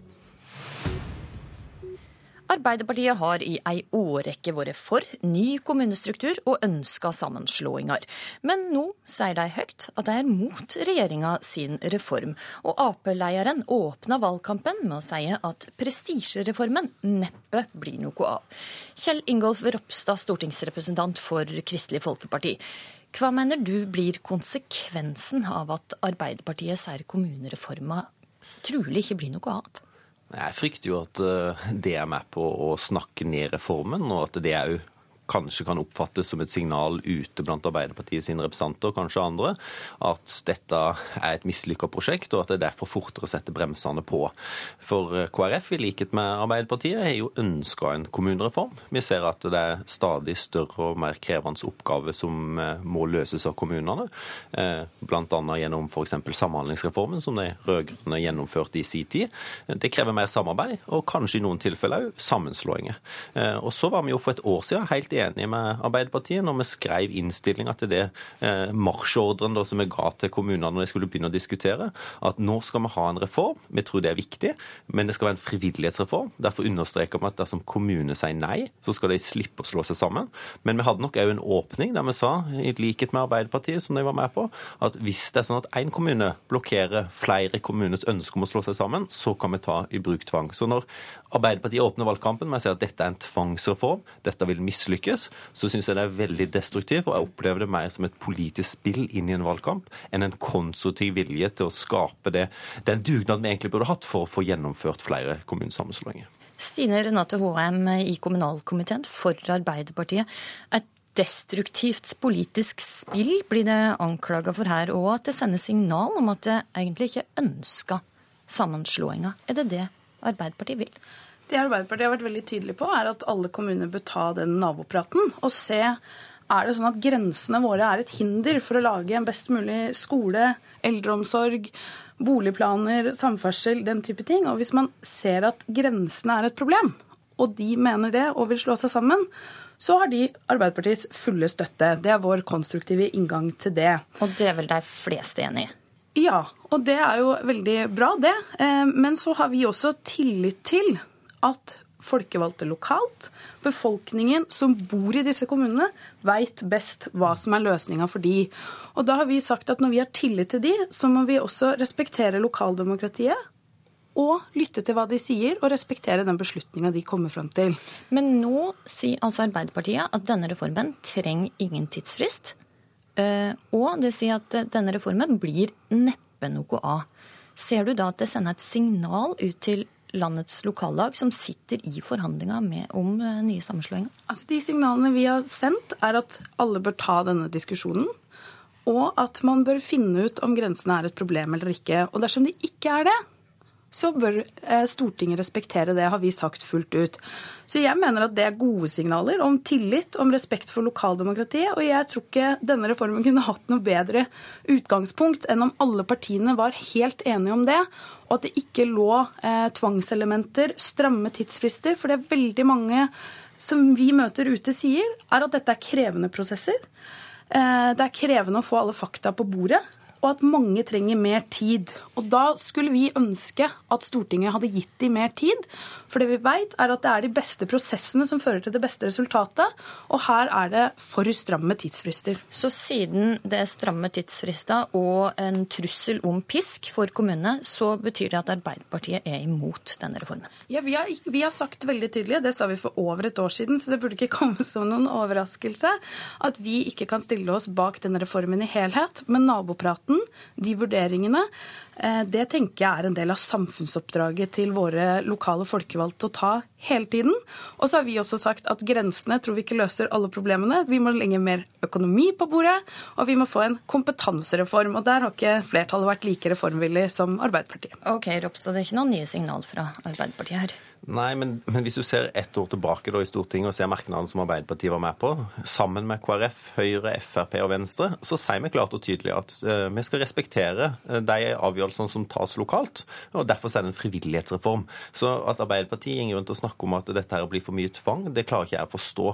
Arbeiderpartiet har i ei årrekke vært for ny kommunestruktur og ønska sammenslåinger. Men nå sier de høyt at de er mot regjeringa sin reform. Og Ap-lederen åpna valgkampen med å si at prestisjereformen neppe blir noe av. Kjell Ingolf Ropstad, stortingsrepresentant for Kristelig Folkeparti. Hva mener du blir konsekvensen av at Arbeiderpartiet sier kommunereforma trolig ikke blir noe av? Jeg frykter jo at det er med på å snakke ned reformen, og at det òg kanskje kan oppfattes som et signal ute blant Arbeiderpartiet sine representanter, kanskje andre, at dette er et mislykka prosjekt, og at det er derfor fortere å sette bremsene på. For KrF, i likhet med Arbeiderpartiet, har jo ønska en kommunereform. Vi ser at det er stadig større og mer krevende oppgaver som må løses av kommunene, bl.a. gjennom f.eks. Samhandlingsreformen, som de rød-grønne gjennomførte i sin tid. Det krever mer samarbeid, og kanskje i noen tilfeller òg sammenslåinger. Og så var vi jo for et år siden helt enige med Arbeiderpartiet når vi skrev innstillinga til det eh, marsjordren da, som vi ga til kommunene når de skulle begynne å diskutere, at nå skal vi ha en reform. Vi tror det er viktig, men det skal være en frivillighetsreform. Derfor understreker vi at dersom kommunene sier nei, så skal de slippe å slå seg sammen. Men vi hadde nok òg en åpning der vi sa, i likhet med Arbeiderpartiet, som de var med på, at hvis det er sånn at én kommune blokkerer flere kommuners ønske om å slå seg sammen, så kan vi ta i bruk tvang. Så når Arbeiderpartiet åpner valgkampen med å si at dette er en tvangsreform, dette vil mislykkes, så syns jeg det er veldig destruktivt, og jeg opplever det mer som et politisk spill inn i en valgkamp enn en konstruktiv vilje til å skape det, den dugnaden vi egentlig burde hatt for å få gjennomført flere kommunesammenslåinger. Stine Renate Håheim i kommunalkomiteen for Arbeiderpartiet. Et destruktivt politisk spill blir det anklaga for her, og at det sender signal om at det egentlig ikke ønsker sammenslåinga. Er det det Arbeiderpartiet vil? Det Arbeiderpartiet har vært veldig tydelig på, er at alle kommuner bør ta den nabopraten og se er det sånn at grensene våre er et hinder for å lage en best mulig skole, eldreomsorg, boligplaner, samferdsel, den type ting. Og hvis man ser at grensene er et problem, og de mener det og vil slå seg sammen, så har de Arbeiderpartiets fulle støtte. Det er vår konstruktive inngang til det. Og det er vel de fleste enig i? Ja, og det er jo veldig bra, det. Men så har vi også tillit til at folkevalgte lokalt, befolkningen som bor i disse kommunene, veit best hva som er løsninga for de. Og da har vi sagt at når vi har tillit til de, så må vi også respektere lokaldemokratiet. Og lytte til hva de sier, og respektere den beslutninga de kommer fram til. Men nå sier altså Arbeiderpartiet at denne reformen trenger ingen tidsfrist. Eh, og det sier at denne reformen blir neppe noe av. Ser du da at det sender et signal ut til landets lokallag som sitter i forhandlinger om eh, nye sammenslåinger? Altså, de signalene vi har sendt, er at alle bør ta denne diskusjonen. Og at man bør finne ut om grensene er et problem eller ikke. Og dersom de ikke er det, så bør eh, Stortinget respektere det, har vi sagt fullt ut. Så jeg mener at det er gode signaler om tillit, om respekt for lokaldemokratiet. Og jeg tror ikke denne reformen kunne hatt noe bedre utgangspunkt enn om alle partiene var helt enige om det, og at det ikke lå eh, tvangselementer, stramme tidsfrister. For det er veldig mange som vi møter ute sier, er at dette er krevende prosesser. Eh, det er krevende å få alle fakta på bordet og at mange trenger mer tid. Og da skulle vi ønske at Stortinget hadde gitt dem mer tid. For det vi vet, er at det er de beste prosessene som fører til det beste resultatet. Og her er det for stramme tidsfrister. Så siden det er stramme tidsfrister og en trussel om pisk for kommunene, så betyr det at Arbeiderpartiet er imot denne reformen? Ja, vi har, vi har sagt veldig tydelig, det sa vi for over et år siden, så det burde ikke komme som noen overraskelse, at vi ikke kan stille oss bak denne reformen i helhet. Men nabopraten, de vurderingene, Eh, det tenker jeg er en del av samfunnsoppdraget til våre lokale folkevalgte å ta hele tiden. Og så har vi også sagt at grensene tror vi ikke løser alle problemene. Vi må legge mer økonomi på bordet, og vi må få en kompetansereform. Og der har ikke flertallet vært like reformvillig som Arbeiderpartiet. Ok, Ropstad, det er ikke noen nye signal fra Arbeiderpartiet her? Nei, men, men, hvis du ser ett år tilbake da, i Stortinget og ser merknadene som Arbeiderpartiet var med på, sammen med KrF, Høyre, Frp og Venstre, så sier vi klart og tydelig at uh, vi skal respektere uh, de avgjørelsene som tas lokalt. og Derfor er det en frivillighetsreform. Så at Arbeiderpartiet går rundt og snakker om at dette her blir for mye tvang, det klarer ikke jeg å forstå.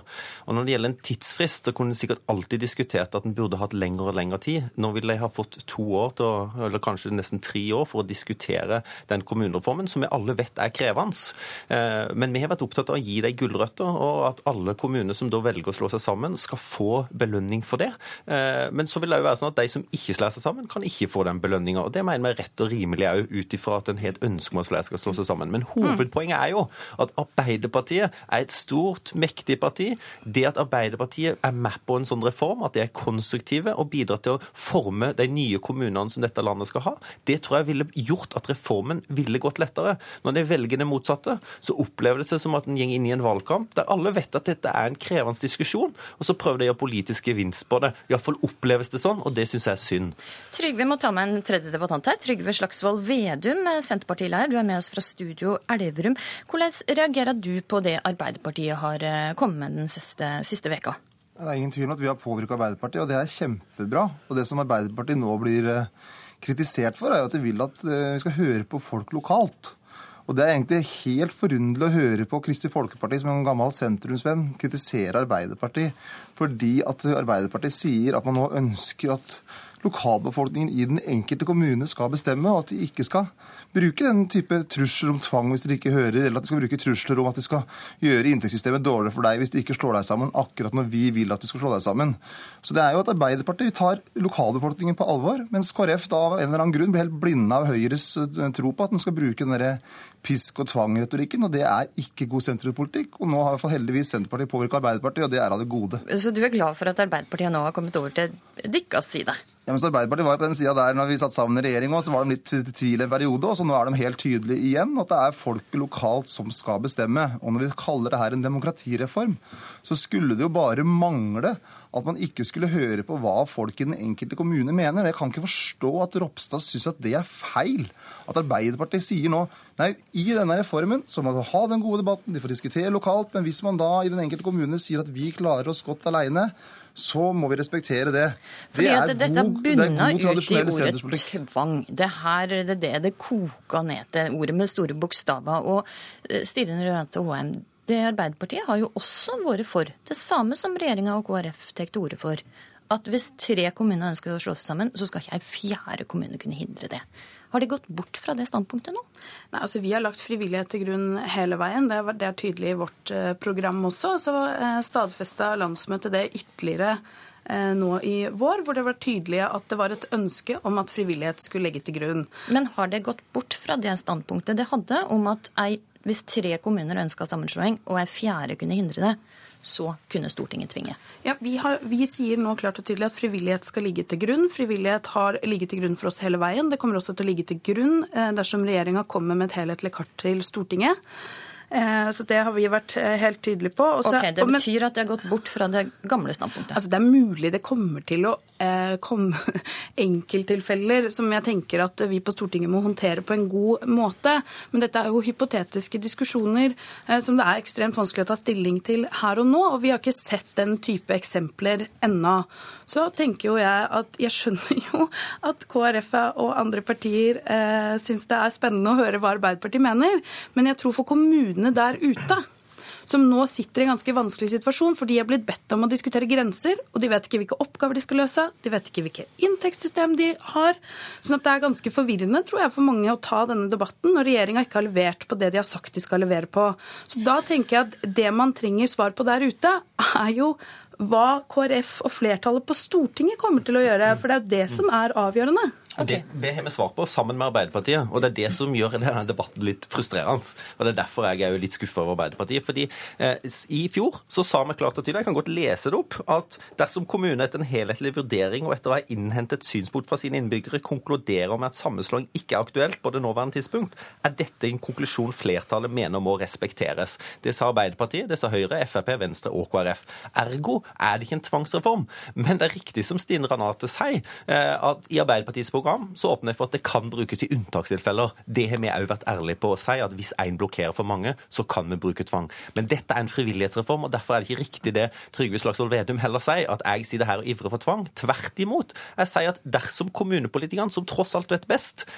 Og Når det gjelder en tidsfrist, så kunne en sikkert alltid diskutert at en burde hatt lengre og lengre tid. Nå vil de ha fått to år, til, eller kanskje nesten tre år, for å diskutere den kommunereformen, som vi alle vet er krevende. Eh, men vi har vært opptatt av å gi dem gulrøtter, og at alle kommuner som da velger å slå seg sammen, skal få belønning for det. Eh, men så vil det jo være sånn at de som ikke slår seg sammen, kan ikke få den belønninga. Det mener vi er rett og rimelig òg, ut ifra at en har et ønske om at flere skal slå seg sammen. Men hovedpoenget er jo at Arbeiderpartiet er et stort, mektig parti. Det at Arbeiderpartiet er med på en sånn reform, at de er konstruktive og bidrar til å forme de nye kommunene som dette landet skal ha, det tror jeg ville gjort at reformen ville gått lettere. Når de velger det motsatte, så opplever det seg som at en går inn i en valgkamp der alle vet at dette er en krevende diskusjon, og så prøver de å gjøre politisk gevinst på det. Iallfall oppleves det sånn, og det syns jeg er synd. Trygve må ta med en tredje debattant her. Trygve Slagsvold Vedum, Senterpartileier, du er med oss fra studio Elverum. Hvordan reagerer du på det Arbeiderpartiet har eh, kommet med den siste, siste veka? Det er ingen tvil om at vi har påvirka Arbeiderpartiet, og det er kjempebra. Og det som Arbeiderpartiet nå blir eh, kritisert for, er jo at de vil at eh, vi skal høre på folk lokalt. Og Det er egentlig helt forunderlig å høre på Kristelig Folkeparti, som er en gammel sentrumsvenn, kritisere Arbeiderpartiet fordi at Arbeiderpartiet sier at man nå ønsker at lokalbefolkningen i den enkelte kommune skal bestemme, og at de ikke skal bruke den type trusler om tvang hvis de ikke hører, eller at de skal bruke trusler om at de skal gjøre inntektssystemet dårligere for deg hvis du ikke slår deg sammen, akkurat når vi vil at du skal slå deg sammen. Så det er jo at Arbeiderpartiet tar lokalbefolkningen på alvor, mens KrF da av en eller annen grunn blir helt blinde av Høyres eh, tro på at den skal bruke den derre pisk- og tvang-retorikken, og det er ikke god sentrumspolitikk. Og nå har i hvert fall heldigvis Senterpartiet påvirka Arbeiderpartiet, og det er av det gode. Så du er glad for at Arbeiderpartiet nå har kommet over til deres side? Ja, men så Arbeiderpartiet var jo på den sida der når vi satt sammen i regjering òg, så var de litt i tvil en periode. Og så nå er de helt tydelige igjen at det er folket lokalt som skal bestemme. Og når vi kaller det her en demokratireform, så skulle det jo bare mangle at man ikke skulle høre på hva folk i den enkelte kommune mener. Jeg kan ikke forstå at Ropstad syns at det er feil. At Arbeiderpartiet sier nå nei, i denne reformen så må man ha den gode debatten, de får diskutere lokalt, men hvis man da i den enkelte kommune sier at vi klarer oss godt aleine, så må vi respektere det. Det er dette god, ut i ordet tvang. Det her det er det det koka ned til, ordet med store bokstaver. Og Stine Stirren Rønte HM, det Arbeiderpartiet har jo også vært for det samme som regjeringa og KrF tar til orde for. at hvis tre kommuner ønsker å slå seg sammen, så skal ikke ei fjerde kommune kunne hindre det. Har de gått bort fra det standpunktet nå? Nei, altså Vi har lagt frivillighet til grunn hele veien. Det er, det er tydelig i vårt eh, program også. Så eh, stadfesta landsmøtet det ytterligere eh, nå i vår, hvor det var tydelig at det var et ønske om at frivillighet skulle legge til grunn. Men har det gått bort fra det standpunktet det hadde om at ei, hvis tre kommuner ønska sammenslåing, og ei fjerde kunne hindre det, så kunne Stortinget tvinge. Ja, vi, har, vi, sier nå klart og tydelig at frivillighet skal ligge til grunn. Frivillighet har ligget til grunn for oss hele veien. Det kommer også til å ligge til grunn eh, dersom regjeringa kommer med et helhetlig kart til Stortinget. Eh, så det har vi vært eh, helt tydelige på. Også, ok, Det betyr at de har gått bort fra det gamle standpunktet? Altså, det er mulig det kommer til å eh, komme enkelttilfeller som jeg tenker at vi på Stortinget må håndtere på en god måte. Men dette er jo hypotetiske diskusjoner som det er ekstremt vanskelig å ta stilling til her og nå. Og vi har ikke sett den type eksempler ennå. Så tenker jo jeg at jeg skjønner jo at KrF og andre partier eh, syns det er spennende å høre hva Arbeiderpartiet mener. Men jeg tror for kommunene der ute som nå sitter i en ganske vanskelig situasjon, for de er blitt bedt om å diskutere grenser, og de vet ikke hvilke oppgaver de skal løse, de vet ikke hvilke inntektssystem de har. sånn at det er ganske forvirrende tror jeg, for mange å ta denne debatten når regjeringa ikke har levert på det de har sagt de skal levere på. Så da tenker jeg at det man trenger svar på der ute, er jo hva KrF og flertallet på Stortinget kommer til å gjøre. For det er jo det som er avgjørende. Okay. Det, det, har vi svar på sammen med Arbeiderpartiet, og det er det som gjør denne debatten litt frustrerende. Og Det er derfor jeg er jo litt skuffa over Arbeiderpartiet. fordi eh, I fjor så sa vi klart og tydelig, jeg kan godt lese det opp, at dersom kommunen etter en helhetlig vurdering og etter å ha innhentet synspunkt fra sine innbyggere konkluderer med at sammenslåing ikke er aktuelt på det nåværende tidspunkt, er dette en konklusjon flertallet mener må respekteres. Det sa Arbeiderpartiet, det sa Høyre, Frp, Venstre og KrF. Ergo er det ikke en tvangsreform. Men det er riktig som Stine Ranate sier, eh, at i Arbeiderpartiets program program så åpner jeg for at det kan brukes i unntakstilfeller. Det har vi òg vært ærlige på å si, at hvis én blokkerer for mange, så kan vi bruke tvang. Men dette er en frivillighetsreform, og derfor er det ikke riktig det Trygve Slagsvold Vedum heller sier, at jeg sitter her og ivrer for tvang. Tvert imot. Jeg sier at dersom kommunepolitikerne, som tross alt vet best,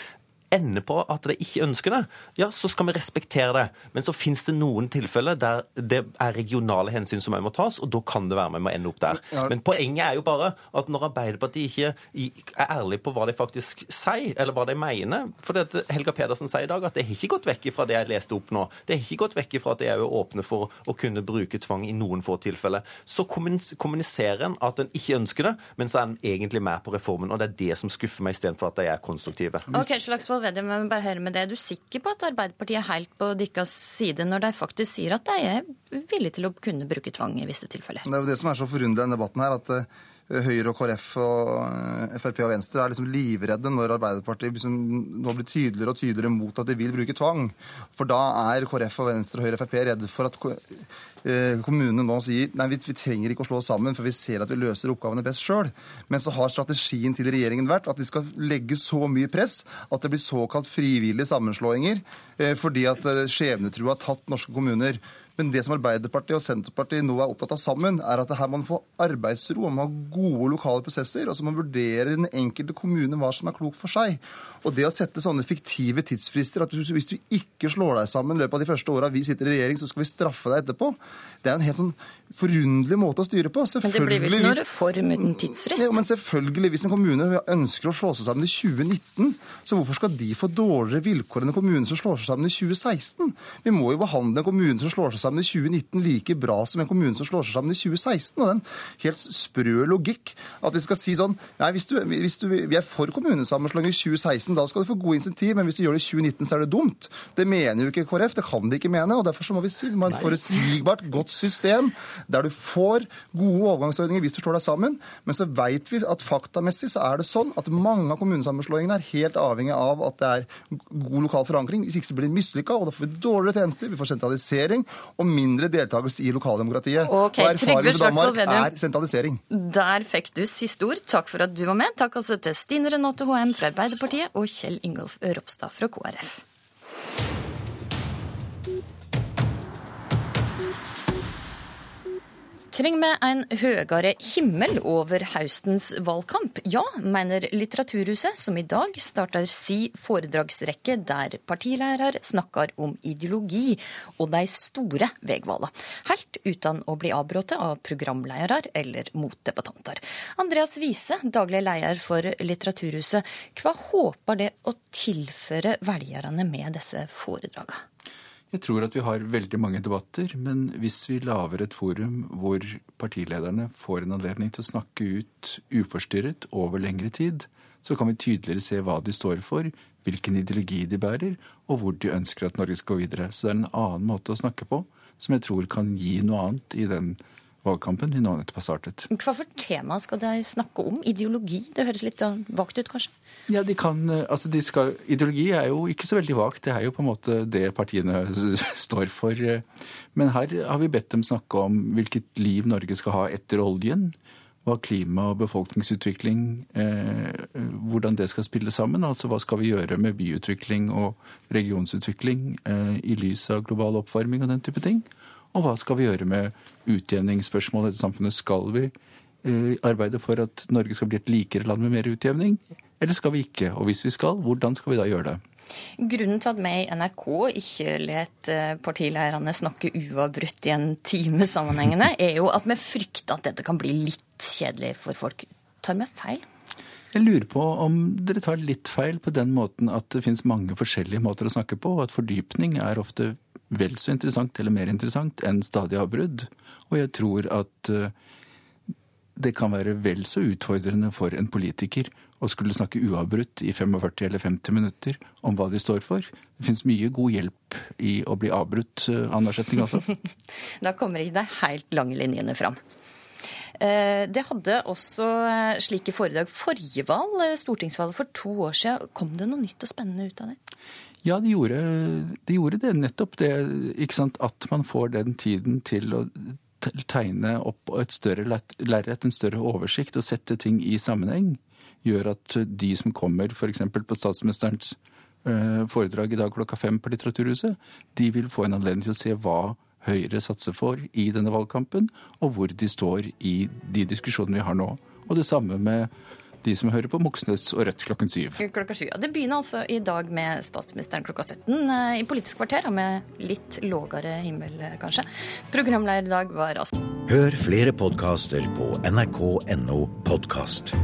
ender på at de ikke ønsker det, ja, så skal vi respektere det. Men så finnes det noen tilfeller der det er regionale hensyn som må tas, og da kan det være med å ende opp der. Men poenget er jo bare at når Arbeiderpartiet ikke er ærlig på hva de faktisk sier, eller hva de mener For det Helga Pedersen sier i dag at det har ikke gått vekk fra det jeg leste opp nå. Det har ikke gått vekk fra at de er åpne for å kunne bruke tvang i noen få tilfeller. Så kommuniserer en at en ikke ønsker det, men så er en egentlig med på reformen. Og det er det som skuffer meg, istedenfor at de er konstruktive. Okay, slags Slagsvold Vedum, jeg vil bare høre med det. Er du sikker på at Arbeiderpartiet er helt på deres side når de faktisk sier at de er villige til å kunne bruke tvang i visse tilfeller? Det er jo det som er så forunderlig i denne debatten her, at eh, Høyre og KrF og eh, Frp og Venstre er liksom livredde når Arbeiderpartiet liksom nå blir tydeligere og tydeligere mot at de vil bruke tvang. For da er KrF og Venstre og Høyre og Frp redde for at kommunene nå sier nei, vi, vi, trenger ikke å slå sammen, for vi ser at vi løser oppgavene best sjøl. Men så har strategien til regjeringen vært at de skal legge så mye press at det blir såkalt frivillige sammenslåinger, eh, fordi at skjebnetrua har tatt norske kommuner. Men det som Arbeiderpartiet og Senterpartiet nå er opptatt av sammen, er at her må man få arbeidsro, man må ha gode lokale prosesser, og så må man vurdere den enkelte kommune hva som er klokt for seg. Og det å sette sånne fiktive tidsfrister, at hvis du ikke slår deg sammen i løpet av de første åra vi sitter i regjering, så skal vi straffe deg etterpå, det er en helt sånn forunderlig måte å styre på. Men det blir vel ikke noe reform uten tidsfrist? Ja, men selvfølgelig, Hvis en kommune ønsker å slå seg sammen i 2019, så hvorfor skal de få dårligere vilkår enn en kommune som slår seg sammen i 2016? Vi må jo behandle en kommune som slår seg sammen i 2019 like bra som en kommune som slår seg sammen i 2016. Og det er en helt sprø logikk at vi skal si sånn Nei, hvis du, hvis du, vi er for kommunesammenslåing i 2016, da skal du få gode insentiv, men hvis du gjør det i 2019, så er det dumt. Det mener jo ikke KrF, det kan de ikke mene. og Derfor så må vi si vi må ha et forutsigbart, godt system der du får gode overgangsordninger hvis du slår deg sammen. Men så vet vi at faktamessig så er det sånn at mange av kommunesammenslåingene er helt avhengig av at det er god lokal forankring. Hvis ikke så blir det mislykka, og da får vi dårligere tjenester, vi får sentralisering og mindre deltakelse i lokaldemokratiet. Okay, og erfaringen med Danmark er sentralisering. Der fikk du siste ord. Takk for at du var med. Takk også til Stine Renate HM fra Arbeiderpartiet og Kjell Ingolf Ropstad fra KrF. Trenger vi en høyere himmel over høstens valgkamp? Ja, mener Litteraturhuset, som i dag starter si foredragsrekke der partilærer snakker om ideologi og de store veivalgene. Helt uten å bli avbrutt av programledere eller motdebattanter. Andreas Wiese, daglig leder for Litteraturhuset. Hva håper det å tilføre velgerne med disse foredragene? Jeg tror at vi har veldig mange debatter, men hvis vi lager et forum hvor partilederne får en anledning til å snakke ut uforstyrret over lengre tid, så kan vi tydeligere se hva de står for, hvilken ideologi de bærer, og hvor de ønsker at Norge skal gå videre. Så det er en annen måte å snakke på som jeg tror kan gi noe annet i den valgkampen vi nå nettopp har startet. Hva for tema skal de snakke om? Ideologi? Det høres litt sånn vagt ut, kanskje? Ja, de kan, eh, altså de skal, Ideologi er jo ikke så veldig vagt. Det er jo på en måte det partiene står for. Men her har vi bedt dem snakke om hvilket liv Norge skal ha etter oljen. Hva klima- og befolkningsutvikling, eh, hvordan det skal spille sammen. Altså hva skal vi gjøre med byutvikling og regionsutvikling eh, i lys av global oppvarming og den type ting. Og hva skal vi gjøre med utjevningsspørsmål i dette samfunnet? Skal vi eh, arbeide for at Norge skal bli et likere land med mer utjevning, eller skal vi ikke? Og hvis vi skal, hvordan skal vi da gjøre det? Grunnen til at vi i NRK ikke let partileierne snakke uavbrutt i en time sammenhengende, er jo at vi frykter at dette kan bli litt kjedelig for folk. Tar vi feil? Jeg lurer på om dere tar litt feil på den måten at det finnes mange forskjellige måter å snakke på, og at fordypning er ofte vel så interessant eller mer interessant enn stadig avbrudd. Og jeg tror at eh, det kan være vel så utfordrende for en politiker å skulle snakke uavbrutt i 45 eller 50 minutter om hva de står for. Det finnes mye god hjelp i å bli avbrutt av annenhver setning, altså. da kommer ikke de helt lange linjene fram. Eh, det hadde også slike foredrag forrige valg, stortingsvalget for to år siden. Kom det noe nytt og spennende ut av det? Ja, de gjorde, de gjorde det. Nettopp det. At man får den tiden til å tegne opp et større lerret, en større oversikt og sette ting i sammenheng, gjør at de som kommer f.eks. på statsministerens foredrag i dag klokka fem på Litteraturhuset, de vil få en anledning til å se hva Høyre satser for i denne valgkampen, og hvor de står i de diskusjonene vi har nå. Og det samme med de som hører på Moxnes og Rødt klokken syv. Klokka syv. Det begynner altså i dag med statsministeren klokka 17 eh, i Politisk kvarter, og med litt lågere himmel, eh, kanskje. Programleder i dag var Astrid. Hør flere podkaster på nrk.no podkast.